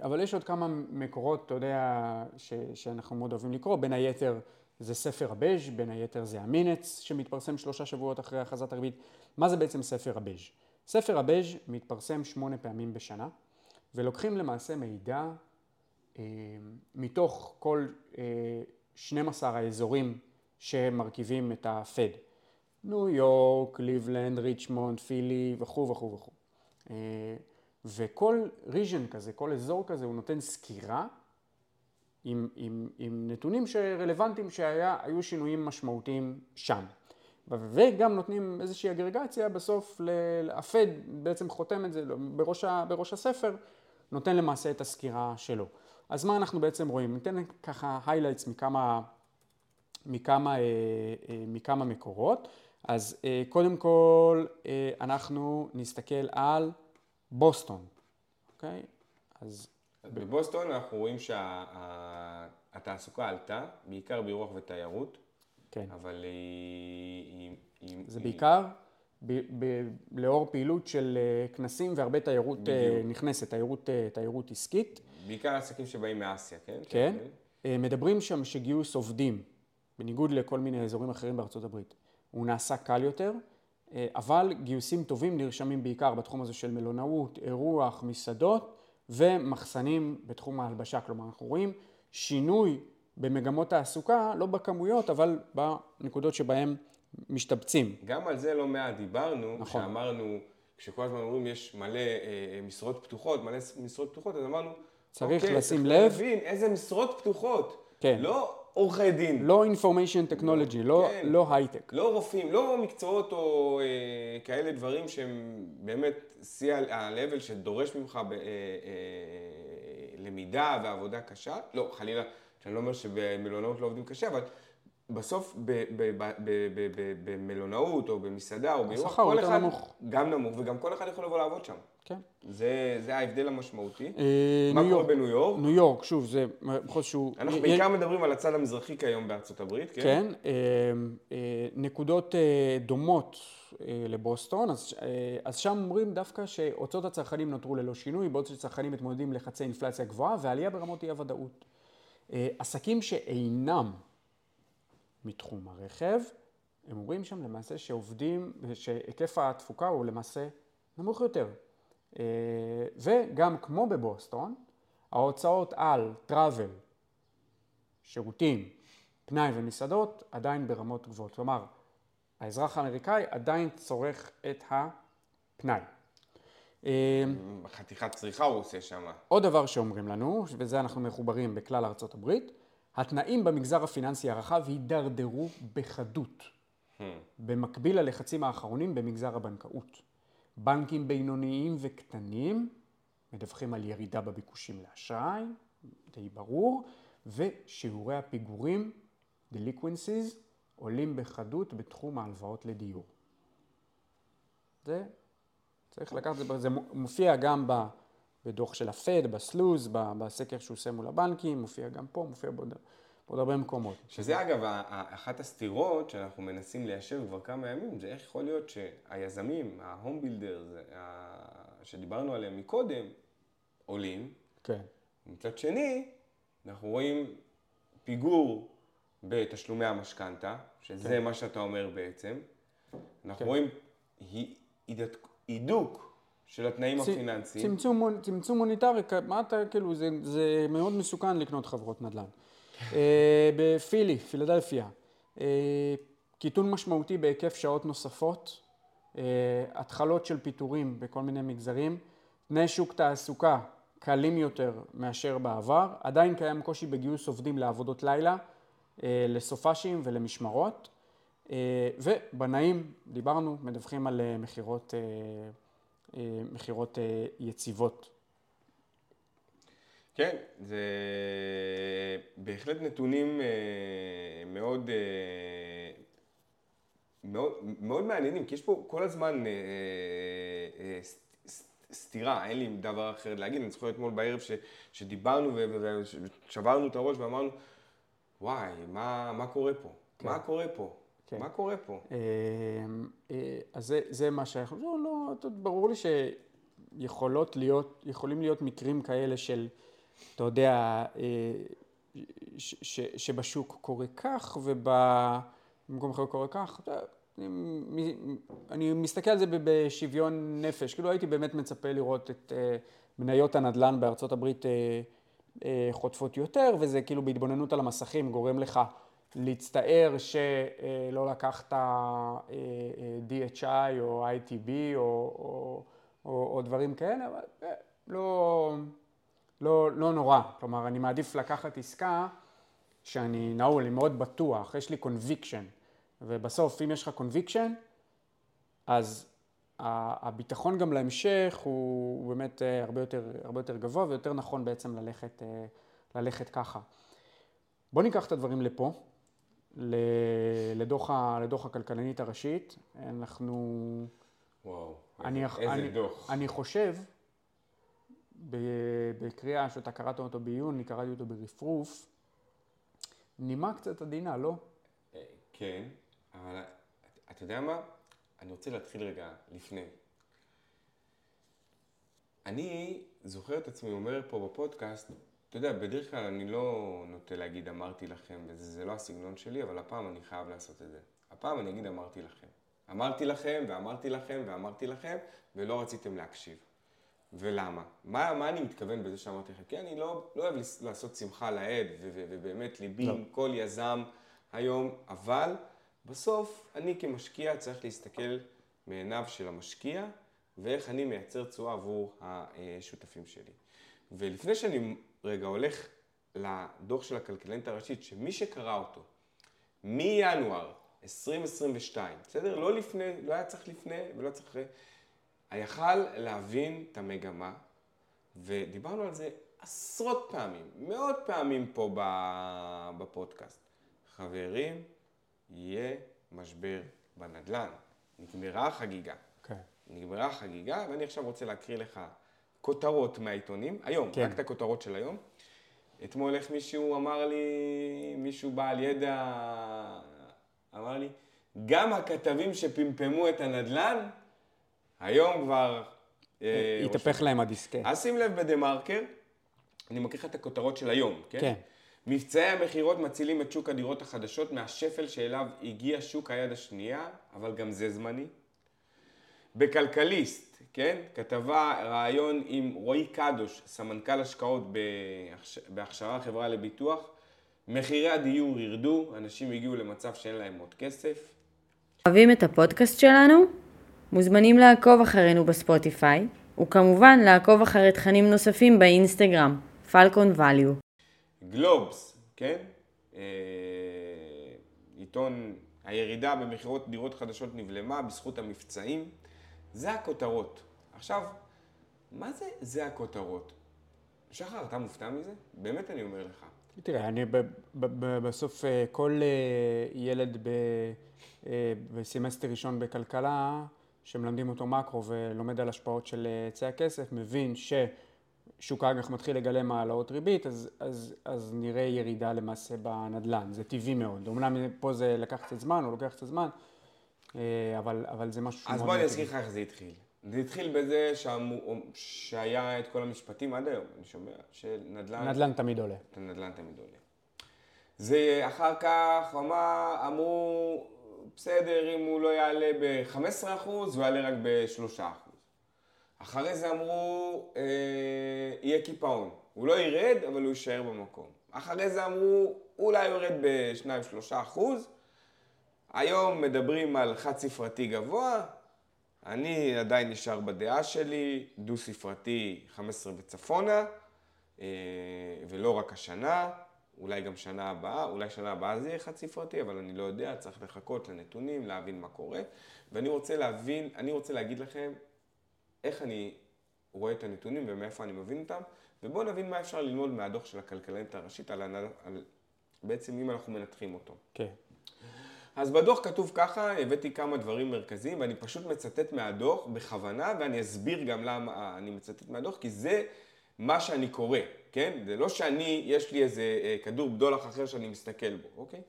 אבל יש עוד כמה מקורות, אתה יודע, ש, שאנחנו מאוד אוהבים לקרוא, בין היתר זה ספר הבז', בין היתר זה המינץ, שמתפרסם שלושה שבועות אחרי הכרזת הריבית. מה זה בעצם ספר הבז'? ספר הבז' מתפרסם שמונה פעמים בשנה, ולוקחים למעשה מידע אה, מתוך כל אה, 12 האזורים שמרכיבים את הפד. ניו יורק, קליבלנד, ריצ'מונד, פילי וכו' וכו' וכו'. אה, וכל ריז'ן כזה, כל אזור כזה, הוא נותן סקירה עם, עם, עם נתונים שרלוונטיים שהיו שינויים משמעותיים שם. וגם נותנים איזושהי אגרגציה בסוף, הפד בעצם חותם את זה בראש, ה, בראש הספר, נותן למעשה את הסקירה שלו. אז מה אנחנו בעצם רואים? ניתן ככה highlights מכמה, מכמה, אה, אה, מכמה מקורות. אז אה, קודם כל אנחנו נסתכל על בוסטון, אוקיי? אז
אז בבוסטון אנחנו רואים שהתעסוקה עלתה, בעיקר באירוח ותיירות,
כן.
אבל היא... היא-
זה
היא-
בעיקר ב, ב, לאור פעילות של אה, כנסים והרבה תיירות אה,
בדיוק.
נכנסת, תיירות, אה, תיירות עסקית.
בעיקר עסקים שבאים מאסיה, כן?
כן. אה, מדברים שם שגיוס עובדים, בניגוד לכל מיני אזורים אחרים בארצות הברית, הוא נעשה קל יותר, אבל גיוסים טובים נרשמים בעיקר בתחום הזה של מלונאות, אירוח, מסעדות ומחסנים בתחום ההלבשה. כלומר, אנחנו רואים שינוי במגמות תעסוקה, לא בכמויות, אבל בנקודות שבהן משתבצים.
גם על זה לא מעט דיברנו,
נכון.
כשאמרנו, כשכל הזמן אומרים יש מלא אה, אה, משרות פתוחות, מלא משרות פתוחות, אז אמרנו,
צריך
אוקיי,
לשים
צריך
לב.
להבין איזה משרות פתוחות.
כן.
לא עורכי דין.
לא information technology, לא,
כן.
לא הייטק.
לא רופאים, לא מקצועות או אה, כאלה דברים שהם באמת שיא ה-level שדורש ממך ב, אה, אה, למידה ועבודה קשה. לא, חלילה, שאני לא אומר שבמלונאות לא עובדים קשה, אבל בסוף במלונאות או במסעדה או באירוח,
השכר יותר
אחד,
נמוך.
גם נמוך, וגם כל אחד יכול לבוא לעבוד שם.
כן.
זה, זה ההבדל המשמעותי.
אה,
מה קורה בניו יורק?
ניו יורק, שוב, זה מחוז שהוא...
אנחנו
יש-
בעיקר מדברים על הצד המזרחי כיום בארצות הברית, כן?
כן, אה, אה, נקודות אה, דומות אה, לבוסטון, אז, אה, אז שם אומרים דווקא שהוצאות הצרכנים נותרו ללא שינוי, בעוד שצרכנים מתמודדים לחצי אינפלציה גבוהה ועלייה ברמות אי הוודאות. אה, עסקים שאינם מתחום הרכב, הם אומרים שם למעשה שעובדים, שהיקף התפוקה הוא למעשה נמוך יותר. אה, וגם כמו בבוסטון, ההוצאות על טראבל, שירותים, פנאי ומסעדות עדיין ברמות גבוהות. כלומר, האזרח האמריקאי עדיין צורך את הפנאי. אה,
חתיכת צריכה הוא עושה שם.
עוד דבר שאומרים לנו, וזה אנחנו מחוברים בכלל ארצות הברית, התנאים במגזר הפיננסי הרחב הידרדרו בחדות, במקביל ללחצים האחרונים במגזר הבנקאות. בנקים בינוניים וקטנים מדווחים על ירידה בביקושים לאשראי, די ברור, ושיעורי הפיגורים, delinquencies, עולים בחדות בתחום ההלוואות לדיור. זה, צריך לקחת את זה, זה מופיע גם בדוח של הפד, בסלוז, בסקר שהוא עושה מול הבנקים, מופיע גם פה, מופיע בעוד, בעוד הרבה מקומות.
שזה אגב, אחת הסתירות שאנחנו מנסים ליישב כבר כמה ימים, זה איך יכול להיות שהיזמים, ההום בילדר, שדיברנו עליהם מקודם, עולים.
כן.
מצד שני, אנחנו רואים פיגור בתשלומי המשכנתה, שזה כן. מה שאתה אומר בעצם. אנחנו כן. רואים הידוק של התנאים צ... הפיננסיים.
צמצום, צמצום מוניטרי, מה אתה, כאילו, זה, זה מאוד מסוכן לקנות חברות נדל"ן. אה, בפילי, פילדלפיה, אה, קיטון משמעותי בהיקף שעות נוספות, אה, התחלות של פיטורים בכל מיני מגזרים, תנאי שוק תעסוקה קלים יותר מאשר בעבר, עדיין קיים קושי בגיוס עובדים לעבודות לילה, לסופאשים ולמשמרות, ובנאים, דיברנו, מדווחים על מכירות, יציבות.
כן, זה בהחלט נתונים אה, מאוד, אה, מאוד, מאוד מעניינים, כי יש פה כל הזמן אה, סתירה, אין לי דבר אחר להגיד. אני זוכר אתמול בערב ש, שדיברנו ושברנו את הראש ואמרנו, וואי, מה, מה קורה פה? כן. מה קורה פה? כן. מה קורה פה?
אז זה, זה מה שאנחנו... לא, לא, ברור לי שיכולות להיות, יכולים להיות מקרים כאלה של... אתה יודע, אה, ש, ש, שבשוק קורה כך ובמקום אחר קורה כך. אני מסתכל על זה בשוויון נפש, כאילו הייתי באמת מצפה לראות את אה, מניות הנדל"ן בארצות הברית אה, חוטפות יותר, וזה כאילו בהתבוננות על המסכים גורם לך להצטער שלא לקחת DHI או ITB או, או, או, או דברים כאלה, אבל לא... לא, לא נורא. כלומר, אני מעדיף לקחת עסקה שאני נעול, אני מאוד בטוח, יש לי conviction. ובסוף, אם יש לך conviction, אז הביטחון גם להמשך הוא, הוא באמת אה, הרבה יותר, הרבה יותר גבוה ויותר נכון בעצם ללכת, אה, ללכת ככה. בואו ניקח את הדברים לפה, לדוח, לדוח הכלכלנית הראשית. אנחנו...
וואו, אני, איזה
אני,
דוח.
אני חושב בקריאה שאתה קראת אותו בעיון, אני קראתי אותו ברפרוף, נימה קצת עדינה, לא?
אה, כן, אבל אתה יודע מה? אני רוצה להתחיל רגע לפני. אני זוכר את עצמי אומר פה בפודקאסט, אתה יודע, בדרך כלל אני לא נוטה להגיד אמרתי לכם, וזה לא הסגנון שלי, אבל הפעם אני חייב לעשות את זה. הפעם אני אגיד אמרתי לכם. אמרתי לכם, ואמרתי לכם, ואמרתי לכם, ולא רציתם להקשיב. ולמה? מה, מה אני מתכוון בזה שאמרתי לך? כי אני לא, לא אוהב לעשות שמחה לאיד, ובאמת ליבי לא. עם כל יזם היום, אבל בסוף אני כמשקיע צריך להסתכל מעיניו של המשקיע, ואיך אני מייצר תשואה עבור השותפים שלי. ולפני שאני רגע הולך לדוח של הכלכלנית הראשית, שמי שקרא אותו מינואר 2022, בסדר? לא לפני, לא היה צריך לפני ולא צריך אחרי. היכל להבין את המגמה, ודיברנו על זה עשרות פעמים, מאות פעמים פה בפודקאסט. חברים, יהיה משבר בנדל"ן. נגמרה החגיגה.
כן.
Okay. נגמרה החגיגה, ואני עכשיו רוצה להקריא לך כותרות מהעיתונים, היום, כן. רק את הכותרות של היום. אתמול איך מישהו אמר לי, מישהו בעל ידע, אמר לי, גם הכתבים שפמפמו את הנדל"ן, היום כבר...
אה, התהפך להם הדיסקט.
אז שים לב בדה מרקר, אני מקריא לך את הכותרות של היום, כן?
כן.
מבצעי המכירות מצילים את שוק הדירות החדשות מהשפל שאליו הגיע שוק היד השנייה, אבל גם זה זמני. בכלכליסט, כן? כתבה, ראיון עם רועי קדוש, סמנכ"ל השקעות בהכשרה חברה לביטוח, מחירי הדיור ירדו, אנשים הגיעו למצב שאין להם עוד כסף.
אוהבים את הפודקאסט שלנו? מוזמנים לעקוב אחרינו בספוטיפיי, וכמובן לעקוב אחרי תכנים נוספים באינסטגרם, פלקון ואליו.
גלובס, כן? אה, עיתון, הירידה במכירות דירות חדשות נבלמה בזכות המבצעים. זה הכותרות. עכשיו, מה זה זה הכותרות? שחר, אתה מופתע מזה? באמת אני אומר לך.
תראה, אני ב- ב- ב- בסוף אה, כל אה, ילד ב- אה, בסמסטר ראשון בכלכלה, שמלמדים אותו מקרו ולומד על השפעות של אה, היצע הכסף, מבין ששוק האג"ח מתחיל לגלם העלאות ריבית, אז, אז, אז נראה ירידה למעשה בנדל"ן. זה טבעי מאוד. אומנם פה זה לקח קצת זמן, או לוקח קצת זמן, אה, אבל, אבל זה משהו
אז בוא אני אזכיר לך איך זה התחיל. זה התחיל בזה שהמו, שהיה את כל המשפטים עד היום, אני שומע, שנדל"ן...
נדל"ן תמיד עולה.
הנדל"ן תמיד עולה. זה אחר כך אמר, אמרו, בסדר, אם הוא לא יעלה ב-15%, הוא יעלה רק ב-3%. אחרי זה אמרו, אה, יהיה קיפאון. הוא לא ירד, אבל הוא יישאר במקום. אחרי זה אמרו, אולי הוא ירד ב-2-3%. היום מדברים על חד ספרתי גבוה, אני עדיין נשאר בדעה שלי, דו ספרתי 15 וצפונה, אה, ולא רק השנה, אולי גם שנה הבאה, אולי שנה הבאה זה יהיה חד ספרתי, אבל אני לא יודע, צריך לחכות לנתונים, להבין מה קורה. ואני רוצה להבין, אני רוצה להגיד לכם איך אני רואה את הנתונים ומאיפה אני מבין אותם, ובואו נבין מה אפשר ללמוד מהדוח של הכלכלנית הראשית על, הנ- על בעצם אם אנחנו מנתחים אותו.
כן.
אז בדוח כתוב ככה, הבאתי כמה דברים מרכזיים, ואני פשוט מצטט מהדוח בכוונה, ואני אסביר גם למה אני מצטט מהדוח, כי זה מה שאני קורא, כן? זה לא שאני, יש לי איזה אה, כדור בדולח אחר שאני מסתכל בו, אוקיי?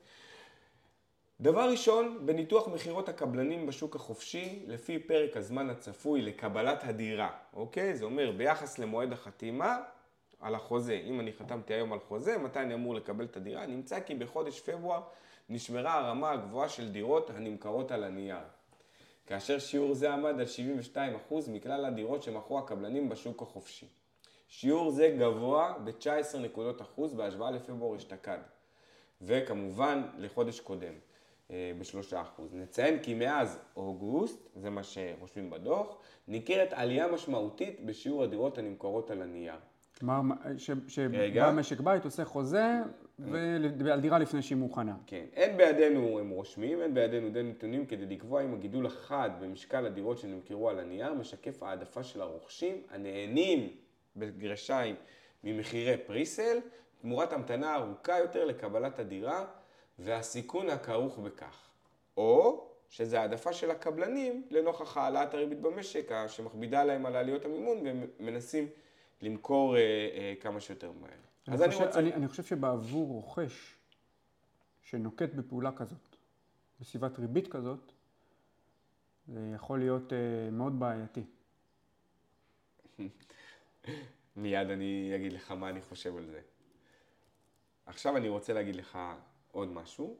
דבר ראשון, בניתוח מכירות הקבלנים בשוק החופשי, לפי פרק הזמן הצפוי לקבלת הדירה, אוקיי? זה אומר, ביחס למועד החתימה על החוזה, אם אני חתמתי היום על חוזה, מתי אני אמור לקבל את הדירה? נמצא כי בחודש פברואר נשמרה הרמה הגבוהה של דירות הנמכרות על הנייר. כאשר שיעור זה עמד על 72% מכלל הדירות שמכרו הקבלנים בשוק החופשי. שיעור זה גבוה ב-19 נקודות אחוז בהשוואה לפברואר אשתקד, וכמובן לחודש קודם, אה, בשלושה אחוז. נציין כי מאז אוגוסט, זה מה שרושמים בדוח, ניכרת עלייה משמעותית בשיעור הדירות הנמכרות על הנייר.
כלומר. שבא משק בית עושה חוזה ועל דירה לפני שהיא מוכנה.
כן, אין בידינו, הם רושמים, אין בידינו די נתונים כדי לקבוע אם הגידול החד במשקל הדירות שנמכרו על הנייר משקף העדפה של הרוכשים הנהנים בגרשיים ממחירי פריסל, תמורת המתנה ארוכה יותר לקבלת הדירה והסיכון הכרוך בכך. או שזה העדפה של הקבלנים לנוכח העלאת הריבית במשק, שמכבידה להם על עליות המימון והם מנסים למכור אה, אה, כמה שיותר מהר. אז אני
חושב,
רוצה...
אני, אני חושב שבעבור רוכש שנוקט בפעולה כזאת, בסביבת ריבית כזאת, זה יכול להיות uh, מאוד בעייתי.
מיד אני אגיד לך מה אני חושב על זה. עכשיו אני רוצה להגיד לך עוד משהו.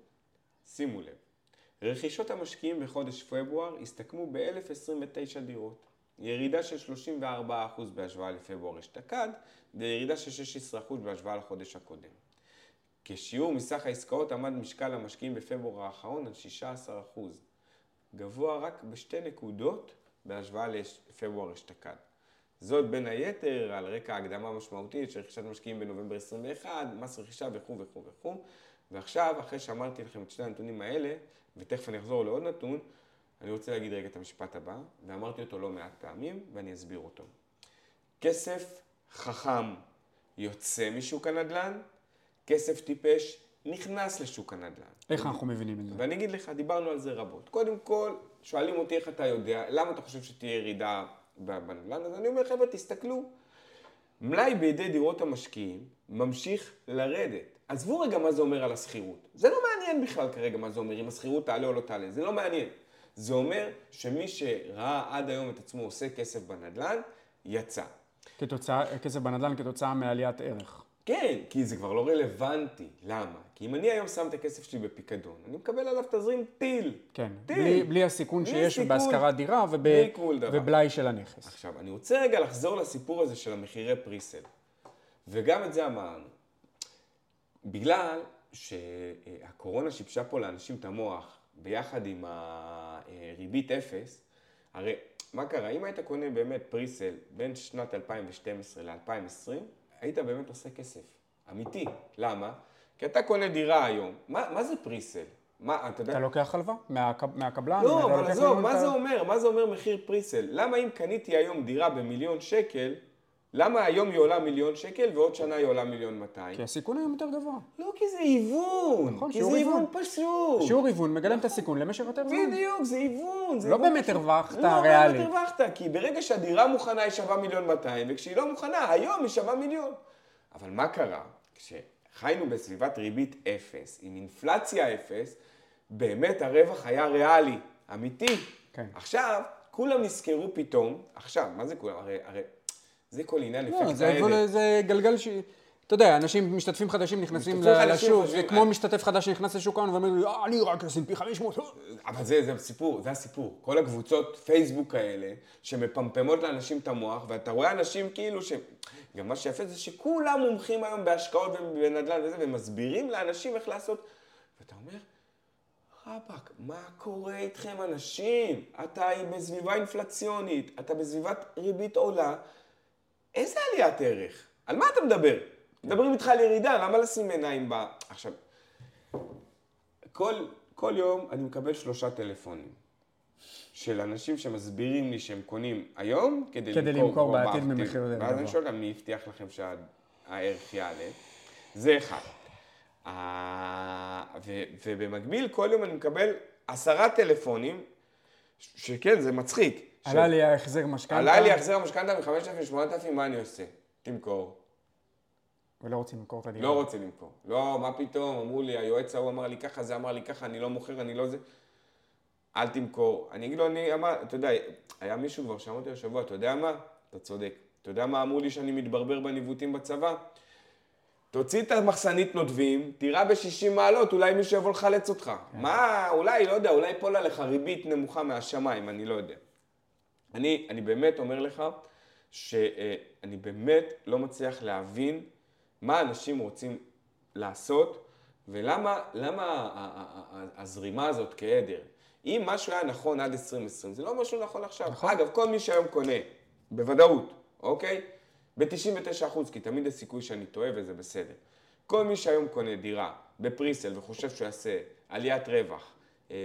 שימו לב, רכישות המשקיעים בחודש פברואר הסתכמו ב-1029 דירות. ירידה של 34% בהשוואה לפברואר אשתקד, וירידה של 16% בהשוואה לחודש הקודם. כשיעור מסך העסקאות עמד משקל המשקיעים בפברואר האחרון על 16%, גבוה רק בשתי נקודות בהשוואה לפברואר אשתקד. זאת בין היתר על רקע הקדמה משמעותית של רכישת משקיעים בנובמבר 21, מס רכישה וכו' וכו' וכו'. ועכשיו, אחרי שאמרתי לכם את שני הנתונים האלה, ותכף אני אחזור לעוד נתון, אני רוצה להגיד רגע את המשפט הבא, ואמרתי אותו לא מעט פעמים, ואני אסביר אותו. כסף חכם יוצא משוק הנדל"ן, כסף טיפש נכנס לשוק הנדל"ן.
איך אנחנו מבינים את זה?
ואני אגיד לך, דיברנו על זה רבות. קודם כל, שואלים אותי איך אתה יודע, למה אתה חושב שתהיה ירידה בנדל"ן? אז אני אומר, חבר'ה, תסתכלו. מלאי בידי דירות המשקיעים ממשיך לרדת. עזבו רגע מה זה אומר על השכירות. זה לא מעניין בכלל כרגע מה זה אומר, אם השכירות תעלה או לא תעלה, זה לא מעניין. זה אומר שמי שראה עד היום את עצמו עושה כסף בנדל"ן, יצא.
כתוצאה, כסף בנדל"ן כתוצאה מעליית ערך.
כן, כי זה כבר לא רלוונטי. למה? כי אם אני היום שם את הכסף שלי בפיקדון, אני מקבל עליו תזרים טיל.
כן,
טיל.
בלי, בלי הסיכון
בלי
שיש
סיכון.
בהשכרת דירה וב. ובלאי של הנכס.
עכשיו, אני רוצה רגע לחזור לסיפור הזה של המחירי פריסל. וגם את זה אמרנו. בגלל שהקורונה שיבשה פה לאנשים את המוח, ביחד עם הריבית אפס, הרי מה קרה? אם היית קונה באמת פריסל בין שנת 2012 ל-2020, היית באמת עושה כסף. אמיתי. למה? כי אתה קונה דירה היום. מה, מה זה פריסל? מה, אתה יודע...
אתה לוקח הלוואה מהקב... מהקבלן?
לא,
אתה
אבל עזוב, מה
את ה-
זה אומר? מה זה אומר מחיר פריסל? למה אם קניתי היום דירה במיליון שקל, למה היום היא עולה מיליון שקל ועוד שנה היא עולה מיליון 200?
כי הסיכון היום יותר גבוה.
לא, כי זה היוון.
נכון,
כי
שיעור
זה היוון
היוון.
פשוט.
שיעור היוון מגלם את הסיכון למשך יותר זמן.
בדיוק, זה היוון.
לא
היוון
באמת. הרווחת
לא, לא. באמת הרווחת, כי ברגע שהדירה מוכנה היא שווה מיליון 200, וכשהיא לא מוכנה, היום היא שווה מיליון. אבל מה קרה? כשחיינו בסביבת ריבית אפס, עם אינפלציה אפס, באמת הרווח היה ריאלי, אמיתי.
כן.
עכשיו, כולם נזכרו פתאום, עכשיו, מה זה כולם? הרי, הרי זה כל עניין
לא,
אפקט
זה,
העדר.
זה גלגל ש... אתה יודע, אנשים, משתתפים חדשים נכנסים לשוק, זה כמו משתתף חדש שנכנס לשוק ההון ואומר לי, "אה, אני רק S&P 500.
אבל זה, זה סיפור, זה הסיפור. כל הקבוצות פייסבוק האלה, שמפמפמות לאנשים את המוח, ואתה רואה אנשים כאילו ש... גם מה שיפה זה שכולם מומחים היום בהשקעות ובנדל"ן וזה, ומסבירים לאנשים איך לעשות. ואתה אומר, רבאק, מה קורה איתכם אנשים? אתה בסביבה אינפלציונית, אתה בסביבת ריבית עולה, איזה עליית ערך? על מה אתה מדבר? מדברים איתך על ירידה, למה לשים עיניים ב... עכשיו, כל, כל יום אני מקבל שלושה טלפונים של אנשים שמסבירים לי שהם קונים היום כדי,
כדי
למכור,
למכור בעתיד. במחיר יותר
ואז אני. שואל אותם, מי הבטיח לכם שהערך יעלה? זה אחד. אה, ו- ובמקביל, כל יום אני מקבל עשרה טלפונים, שכן, זה מצחיק.
עלה
של-
לי ההחזר משכנתה.
עלה לי החזר המשכנתה מ-5,000 ל-8,000, מה אני עושה? תמכור.
ולא רוצים למכור את הדירה.
לא רוצה למכור. לא, מה פתאום, אמרו לי, היועץ ההוא אמר לי ככה, זה אמר לי ככה, אני לא מוכר, אני לא זה. אל תמכור. אני אגיד לו, אני אמר, אתה יודע, היה מישהו כבר שאמר אותי השבוע, אתה יודע מה? אתה צודק. אתה יודע מה אמרו לי שאני מתברבר בניווטים בצבא? תוציא את המחסנית נודבים, תירה ב-60 מעלות, אולי מישהו יבוא לחלץ אותך. מה, אולי, לא יודע, אולי יפול עליך ריבית נמוכה מהשמיים, אני לא יודע. אני, אני באמת אומר לך שאני באמת לא מצליח להבין מה אנשים רוצים לעשות ולמה למה הזרימה הזאת כעדר. אם משהו היה נכון עד 2020, זה לא משהו נכון עכשיו. נכון. אגב, כל מי שהיום קונה, בוודאות, אוקיי? ב-99%, כי תמיד יש סיכוי שאני טועה וזה בסדר. כל מי שהיום קונה דירה בפריסל וחושב שהוא יעשה עליית רווח אה, אה,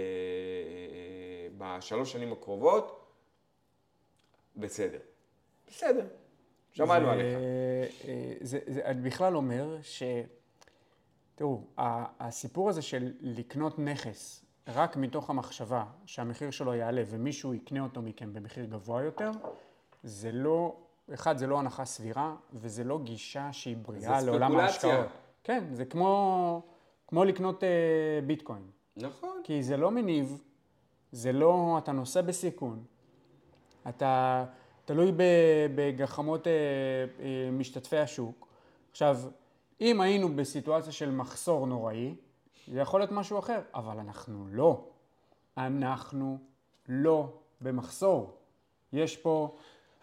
אה, בשלוש שנים הקרובות, בסדר. בסדר. שמענו
זה-
עליך.
אה, זה, זה, אני בכלל אומר ש... תראו, ה- הסיפור הזה של לקנות נכס רק מתוך המחשבה שהמחיר שלו יעלה ומישהו יקנה אותו מכם במחיר גבוה יותר, זה לא, אחד, זה לא הנחה סבירה, וזה לא גישה שהיא בריאה לעולם. ההשקעות. כן, זה כמו, כמו לקנות אה, ביטקוין.
נכון.
כי זה לא מניב, זה לא, אתה נושא בסיכון, אתה תלוי בגחמות אה, אה, משתתפי השוק. עכשיו, אם היינו בסיטואציה של מחסור נוראי, זה יכול להיות משהו אחר, אבל אנחנו לא. אנחנו לא במחסור. יש פה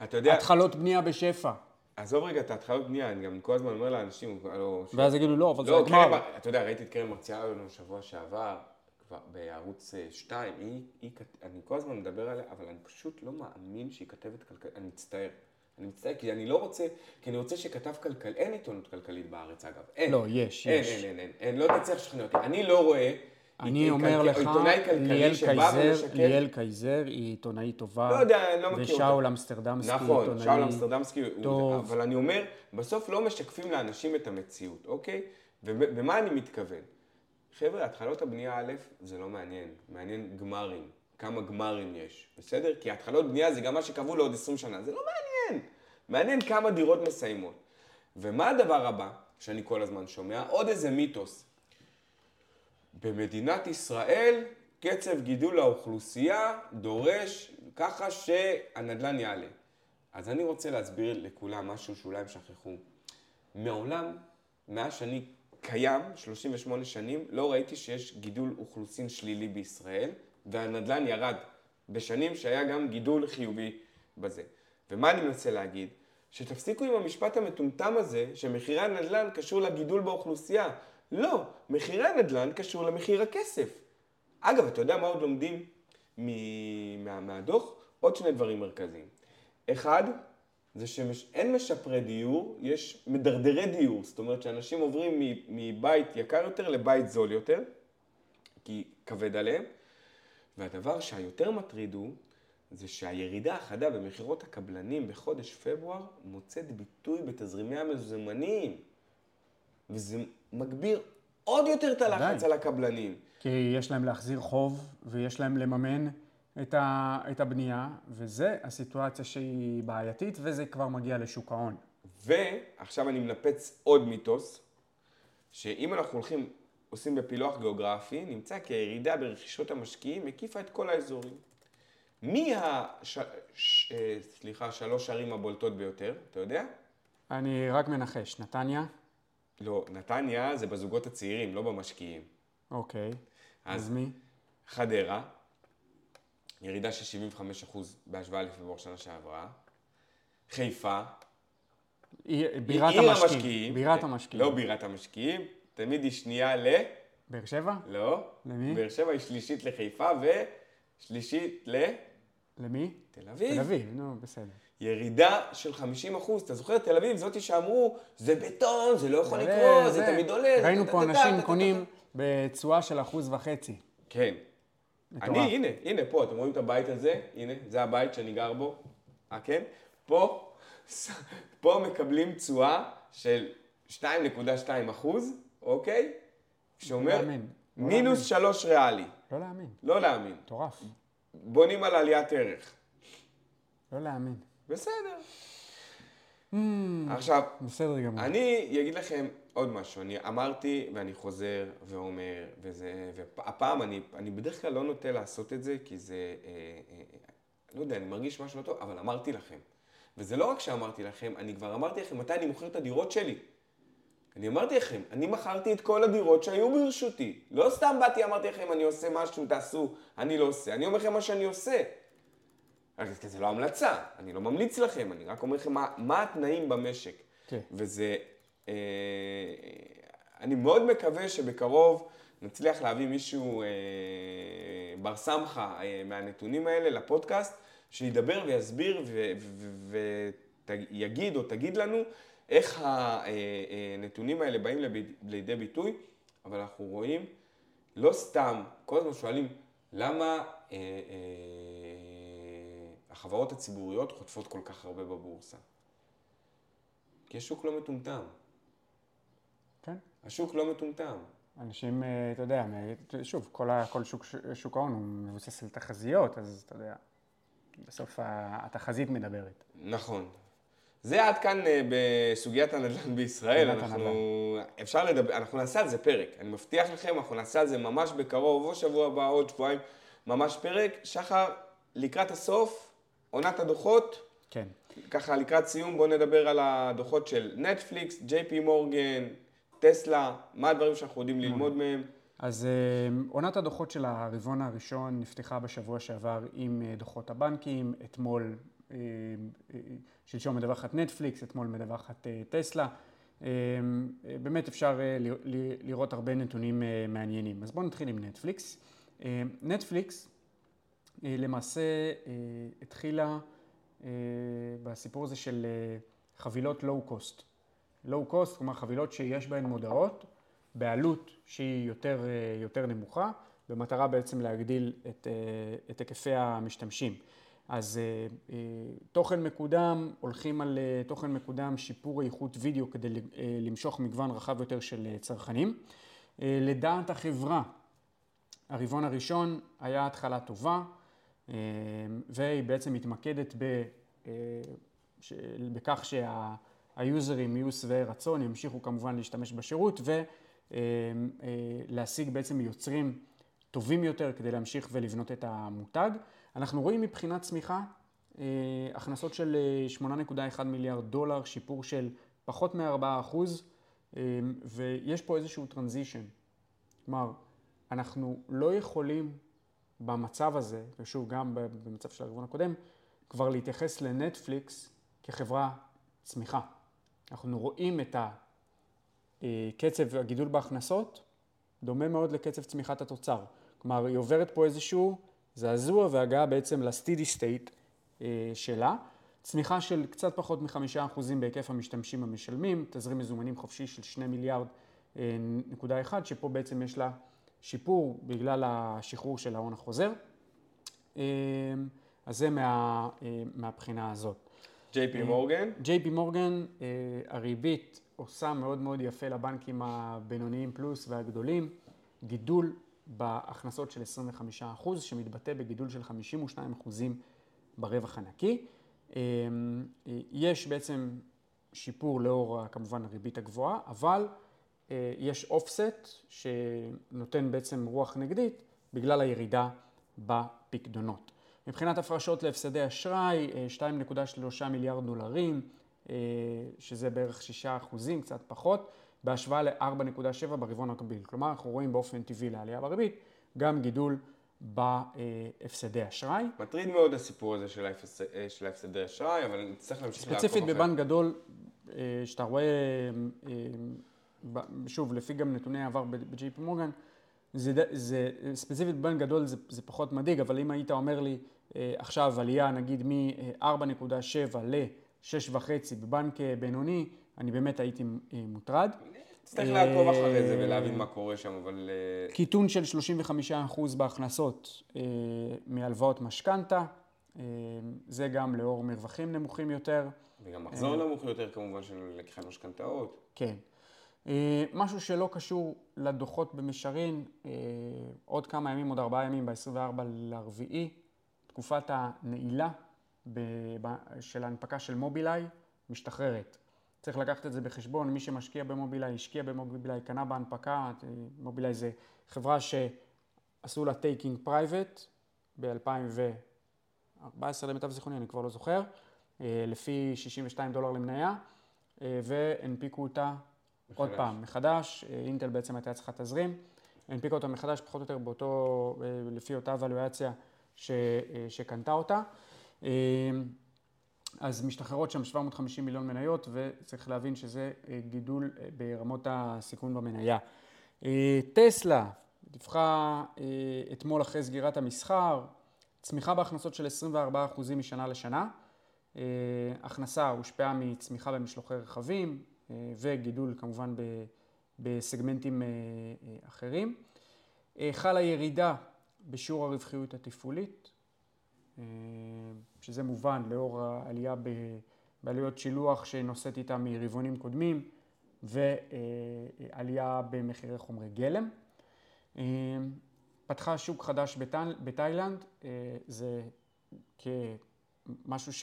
אתה יודע,
התחלות בנייה בשפע.
עזוב רגע את ההתחלות בנייה, אני גם כל הזמן אומר לאנשים, הלו, ש-
ואז יגידו, לא, אבל זה
לא,
הגמר.
קרן, אתה יודע, ראיתי את קרן מרציאנו שבוע שעבר, בערוץ 2, היא, היא, כת- אני כל הזמן מדבר עליה, אבל אני פשוט לא מאמין שהיא כתבת כלכלית, אני מצטער. אני מצטער, כי אני לא רוצה, כי אני רוצה שכתב כלכלי, אין עיתונות כלכלית בארץ אגב, אין.
לא, יש,
אין,
יש.
אין, אין, אין, אין, לא תצליח לשכנע אותי. אני לא רואה
אני אומר לך, ליאל קייזר. ליאל קייזר היא עיתונאית טובה.
לא יודע, אני לא מכיר אותה.
ושאול אמסטרדמסקי
נכון,
עיתונאי
שאול אמסטרדמסקי, הוא-
טוב.
אבל אני אומר, בסוף לא משקפים לאנשים את המציאות, אוקיי? ומה אני מתכוון? חבר'ה, התחלות הבנייה א', זה לא מעניין, מעניין גמרים, כמה גמרים יש, בסדר? כי התחלות בנייה זה גם מה שקבעו לעוד 20 שנה, זה לא מעניין. מעניין כמה דירות מסיימות. ומה הדבר הבא שאני כל הזמן שומע? עוד איזה מיתוס. במדינת ישראל קצב גידול האוכלוסייה דורש ככה שהנדל"ן יעלה. אז אני רוצה להסביר לכולם משהו שאולי הם שכחו. מעולם, מאז שאני קיים, 38 שנים, לא ראיתי שיש גידול אוכלוסין שלילי בישראל, והנדל"ן ירד בשנים שהיה גם גידול חיובי בזה. ומה אני מנסה להגיד? שתפסיקו עם המשפט המטומטם הזה, שמחירי הנדל"ן קשור לגידול באוכלוסייה. לא, מחירי הנדל"ן קשור למחיר הכסף. אגב, אתה יודע מה עוד לומדים מ- מה- מהדוח? עוד שני דברים מרכזיים. אחד, זה שאין משפרי דיור, יש מדרדרי דיור. זאת אומרת שאנשים עוברים מבית יקר יותר לבית זול יותר, כי כבד עליהם. והדבר שהיותר מטריד הוא, זה שהירידה החדה במכירות הקבלנים בחודש פברואר מוצאת ביטוי בתזרימי המזומנים. וזה מגביר עוד יותר את הלחץ. על הקבלנים.
כי יש להם להחזיר חוב ויש להם לממן את, ה, את הבנייה, וזה הסיטואציה שהיא בעייתית, וזה כבר מגיע לשוק ההון.
ועכשיו אני מנפץ עוד מיתוס, שאם אנחנו הולכים, עושים בפילוח גיאוגרפי, נמצא כי הירידה ברכישות המשקיעים הקיפה את כל האזורים. מי הש... ש... אה, סליחה, שלוש ערים הבולטות ביותר, אתה יודע?
אני רק מנחש, נתניה?
לא, נתניה זה בזוגות הצעירים, לא במשקיעים.
אוקיי.
אז-
אז מי?
חדרה, ירידה של 75% בהשוואה לפברואר שנה שעברה. חיפה,
בירת המשקיעים. בירת
כן,
המשקיעים.
לא בירת המשקיעים, תמיד היא שנייה ל...
באר שבע?
לא.
למי?
באר שבע היא שלישית לחיפה ושלישית לתל
למי?
אביב.
תל אביב, נו, בסדר.
ירידה של 50 אחוז. אתה זוכר, תל אביב, זאתי שאמרו, זה בטון, זה לא יכול לקרות, זה תמיד עולה.
ראינו פה אנשים קונים. בתשואה של אחוז וחצי.
כן. אני, הנה, הנה, פה, אתם רואים את הבית הזה? הנה, זה הבית שאני גר בו. אה, כן? פה, פה מקבלים תשואה של 2.2 אחוז, אוקיי? שאומר
להאמין, לא
מינוס 3 ריאלי.
לא להאמין.
לא להאמין.
מטורף.
בונים על עליית ערך.
לא להאמין.
בסדר. עכשיו,
בסדר גמור.
אני אגיד לכם עוד משהו. אני אמרתי ואני חוזר ואומר, וזה, והפעם אני, אני בדרך כלל לא נוטה לעשות את זה, כי זה, אה, אה, לא יודע, אני מרגיש משהו לא טוב, אבל אמרתי לכם. וזה לא רק שאמרתי לכם, אני כבר אמרתי לכם מתי אני מוכר את הדירות שלי. אני אמרתי לכם, אני מכרתי את כל הדירות שהיו ברשותי. לא סתם באתי, אמרתי לכם, אני עושה משהו, תעשו, אני לא עושה. אני אומר לכם מה שאני עושה. רק זה לא המלצה, אני לא ממליץ לכם, אני רק אומר לכם מה, מה התנאים במשק.
כן.
וזה, אני מאוד מקווה שבקרוב נצליח להביא מישהו אה, בר סמכה אה, מהנתונים האלה לפודקאסט, שידבר ויסביר ויגיד או תגיד לנו איך הנתונים האלה באים לידי ביטוי, אבל אנחנו רואים, לא סתם, כל הזמן שואלים, למה אה, אה, החברות הציבוריות חוטפות כל כך הרבה בבורסה? כי השוק לא מטומטם.
כן.
השוק לא מטומטם.
אנשים, אה, אתה יודע, שוב, כל, שוק, שוק ההון הוא מבוסס על תחזיות, אז אתה יודע, בסוף התחזית מדברת.
נכון. זה עד כאן אה, בסוגיית הנדל"ן בישראל. אנחנו, אפשר לדבר, אנחנו נעשה על זה פרק. אני מבטיח לכם, אנחנו נעשה על זה ממש בקרוב, או שבוע הבא, עוד שבועיים, ממש פרק. שחר, לקראת הסוף, עונת הדוחות,
כן.
ככה לקראת סיום בואו נדבר על הדוחות של נטפליקס, ג'יי פי מורגן, טסלה, מה הדברים שאנחנו יודעים ללמוד מהם.
אז אה, עונת הדוחות של הרבעון הראשון נפתחה בשבוע שעבר עם אה, דוחות הבנקים, אתמול, אה, שלשום מדווחת נטפליקס, אתמול מדווחת טסלה. באמת אפשר לראות הרבה נתונים מעניינים. אז בואו נתחיל עם נטפליקס. נטפליקס למעשה התחילה בסיפור הזה של חבילות לואו קוסט. לואו קוסט, כלומר חבילות שיש בהן מודעות בעלות שהיא יותר, אה, יותר נמוכה, במטרה בעצם להגדיל את, אה, את היקפי המשתמשים. אז אה, תוכן מקודם, הולכים על תוכן מקודם, שיפור איכות וידאו כדי למשוך מגוון רחב יותר של צרכנים. לדעת החברה, הרבעון הראשון היה התחלה טובה, והיא בעצם מתמקדת ב, אה, ש- בכך שהיוזרים יהיו שבעי רצון, ימשיכו כמובן להשתמש בשירות ולהשיג בעצם יוצרים טובים יותר כדי להמשיך ולבנות את המותג. אנחנו רואים מבחינת צמיחה אה, הכנסות של אה, 8.1 מיליארד דולר, שיפור של פחות מ-4 אחוז, אה, ויש פה איזשהו transition. כלומר, אנחנו לא יכולים במצב הזה, ושוב, גם במצב של הרבעון הקודם, כבר להתייחס לנטפליקס כחברה צמיחה. אנחנו רואים את הקצב הגידול בהכנסות דומה מאוד לקצב צמיחת התוצר. כלומר, היא עוברת פה איזשהו זעזוע והגעה בעצם ל steady state שלה. צמיחה של קצת פחות מחמישה אחוזים בהיקף המשתמשים המשלמים, תזרים מזומנים חופשי של שני מיליארד אה, נקודה אחד, שפה בעצם יש לה שיפור בגלל השחרור של ההון החוזר. אה, אז זה מה, אה, מהבחינה הזאת.
ג'יי פי מורגן?
ג'יי פי מורגן, הריבית עושה מאוד מאוד יפה לבנקים הבינוניים פלוס והגדולים, גידול בהכנסות של 25%, שמתבטא בגידול של 52% ברווח הנקי. אמ, יש בעצם שיפור לאור כמובן הריבית הגבוהה, אבל אה, יש אופסט שנותן בעצם רוח נגדית בגלל הירידה בפקדונות. מבחינת הפרשות להפסדי אשראי, 2.3 אה, מיליארד דולרים, אה, שזה בערך 6 אחוזים, קצת פחות, בהשוואה ל-4.7 ברבעון הקביל. כלומר, אנחנו רואים באופן טבעי לעלייה בריבית, גם גידול בהפסדי אשראי.
מטריד מאוד הסיפור הזה של, ההפסדי אשראי, אבל נצטרך להמשיך
לעקוב אחרי. ספציפית בבנק גדול, אה, שאתה רואה, אה, שוב, לפי גם נתוני העבר ב-JP מורגן, זה, זה, ספציפית בבנק גדול זה, זה פחות מדאיג, אבל אם היית אומר לי אה, עכשיו עלייה נגיד מ-4.7 ל-6.5 בבנק בינוני, אני באמת הייתי מוטרד.
נצטרך לעקוב אחרי זה ולהבין מה קורה שם, אבל...
אה, קיטון של 35% בהכנסות אה, מהלוואות משכנתה, אה, זה גם לאור מרווחים נמוכים יותר.
וגם מחזור נמוך יותר כמובן של לקיחת משכנתאות.
כן. משהו שלא קשור לדוחות במישרין, עוד כמה ימים, עוד ארבעה ימים, ב-24 לרביעי, תקופת הנעילה של ההנפקה של מובילאיי משתחררת. צריך לקחת את זה בחשבון, מי שמשקיע במובילאיי, השקיע במובילאיי, קנה בהנפקה, מובילאיי זה חברה שעשו לה taking private ב-2014 למיטב זיכרוני, אני כבר לא זוכר, אה, לפי 62 דולר למניה, אה, והנפיקו אותה מחדש. עוד פעם, מחדש, אה, אינטל בעצם הייתה צריכה תזרים, הנפיקה אותה מחדש פחות או יותר באותו, לפי אותה ולואציה שקנתה אותה. אז משתחררות שם 750 מיליון מניות, וצריך להבין שזה אה, גידול אה, ברמות הסיכון במניה. אה, טסלה דיווחה אתמול אחרי סגירת המסחר, צמיחה בהכנסות של 24% משנה לשנה. הכנסה הושפעה מצמיחה במשלוחי רכבים וגידול כמובן בסגמנטים אחרים. חלה ירידה בשיעור הרווחיות התפעולית, אה, שזה מובן לאור העלייה בעלויות שילוח שנושאת איתה מרבעונים קודמים ועלייה במחירי חומרי גלם. אה, פתחה שוק חדש בתאילנד, אה, זה כמשהו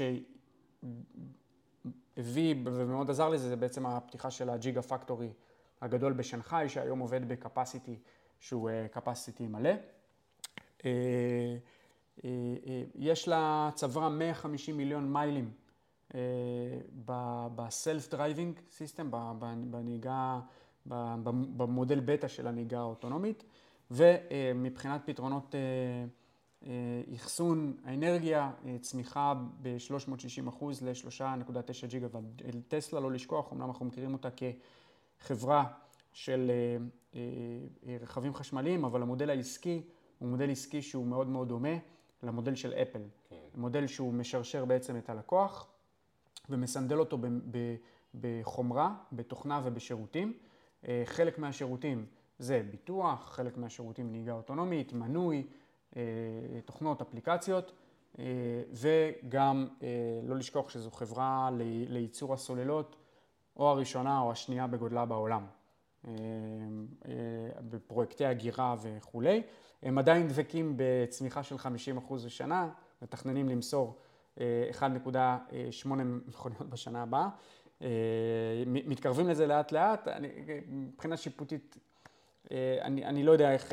שהביא ומאוד עזר לזה, זה בעצם הפתיחה של הג'יגה פקטורי הגדול בשנגחאי, שהיום עובד ב capacity שהוא capacity מלא. אה, אה, יש לה צברה 150 מיליון מיילים ב self driving system, בנהיגה, במודל בטא של הנהיגה האוטונומית, ומבחינת פתרונות אה, אחסון האנרגיה, צמיחה ב-360 אחוז ל-3.9 ג'יגה טסלה, לא לשכוח, אמנם אנחנו מכירים אותה כחברה של רכבים חשמליים, אבל המודל העסקי הוא מודל עסקי שהוא מאוד מאוד דומה. למודל של אפל. כן. מודל שהוא משרשר בעצם את הלקוח ומסנדל אותו בחומרה, בתוכנה ובשירותים. אה, חלק מהשירותים זה ביטוח, חלק מהשירותים נהיגה אוטונומית, מנוי, אה, תוכנות, אפליקציות, אה, וגם לא לשכוח שזו חברה לייצור הסוללות, או הראשונה או השנייה בגודלה בעולם. בפרויקטי הגירה וכולי. הם עדיין דבקים בצמיחה של 50% לשנה, מתכננים למסור 1.8 אה, מכוניות בשנה הבאה. אה, מתקרבים לזה לאט לאט, אני, מבחינה שיפוטית אה, אני, אני לא יודע איך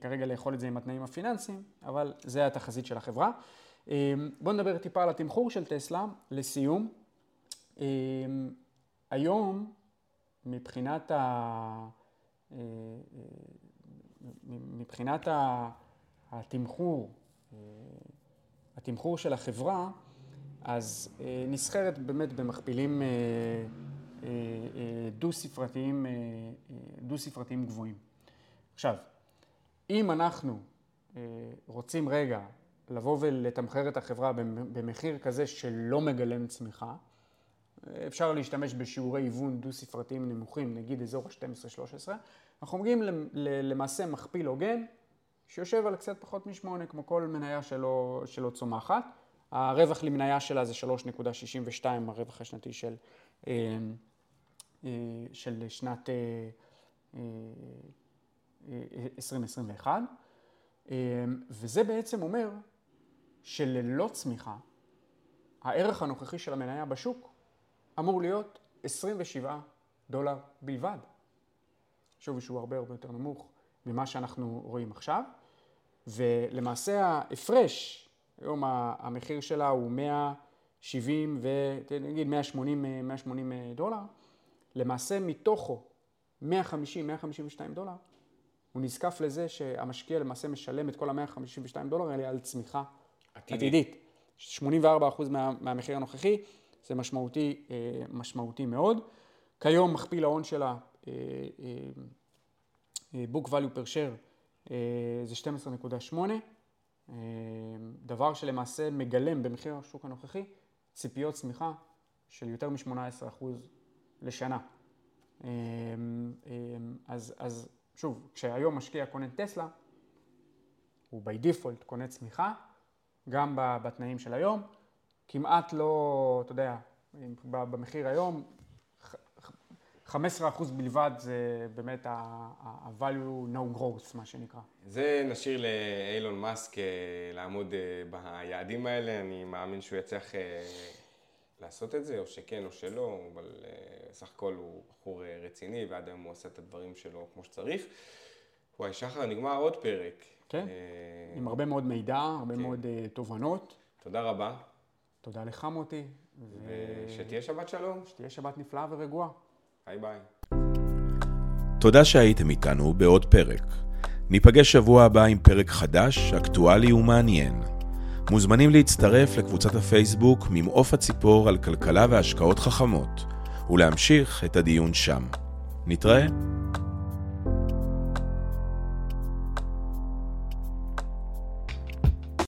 כרגע לאכול את זה עם התנאים הפיננסיים, אבל זה התחזית של החברה. בואו נדבר טיפה על התמחור של טסלה, לסיום. היום, מבחינת ה... מבחינת התמחור, אה, התמחור של החברה, אז אה, נסחרת באמת במכפילים אה, אה, אה, דו-ספרתיים, אה, אה, דו-ספרתיים גבוהים. עכשיו, אם אנחנו אה, רוצים רגע לבוא ולתמחר את החברה במחיר כזה שלא מגלם צמיחה, אפשר להשתמש בשיעורי היוון דו-ספרתיים נמוכים, נגיד אזור ה-12-13, אנחנו מגיעים למעשה מכפיל הוגן שיושב על קצת פחות משמונה, כמו כל מניה שלא, שלא צומחת. הרווח למניה שלה זה 3.62, הרווח השנתי של, אה, אה, של שנת 2021. אה, וזה בעצם אומר שללא צמיחה, הערך הנוכחי של המניה בשוק אמור להיות 27 דולר בלבד. שוב, שהוא הרבה הרבה יותר נמוך ממה שאנחנו רואים עכשיו, ולמעשה ההפרש, היום המחיר שלה הוא 170 ונגיד 180, 180 דולר, למעשה מתוכו 150-152 דולר, הוא נזקף לזה שהמשקיע למעשה משלם את כל ה-152 דולר האלה על צמיחה עתידית. 84% מה, מהמחיר הנוכחי, זה משמעותי, אה, משמעותי מאוד. כיום מכפיל ההון שלה, אה, אה, book value per share, זה 12.8, דבר שלמעשה מגלם במחיר השוק הנוכחי ציפיות צמיחה של יותר מ-18% לשנה. אז, אז שוב, כשהיום משקיע קונה טסלה, הוא by default קונה צמיחה, גם בתנאים של היום. כמעט לא, אתה יודע, במחיר היום, 15% בלבד זה באמת ה-value no growth, מה שנקרא.
זה נשאיר לאילון מאסק אה, לעמוד אה, ביעדים האלה, אני מאמין שהוא יצליח אה, לעשות את זה, או שכן או שלא, אבל סך הכל הוא בחור רציני, ועד היום הוא עושה את הדברים שלו כמו שצריך. וואי, שחר, נגמר עוד פרק.
כן, עם הרבה מאוד מידע, הרבה כן. מאוד תובנות.
תודה רבה.
תודה לך מוטי.
ושתהיה שבת שלום.
שתהיה שבת נפלאה ורגועה.
ביי ביי.
תודה שהייתם איתנו בעוד פרק. ניפגש שבוע הבא עם פרק חדש, אקטואלי ומעניין. מוזמנים להצטרף לקבוצת הפייסבוק ממעוף הציפור על כלכלה והשקעות חכמות, ולהמשיך את הדיון שם. נתראה.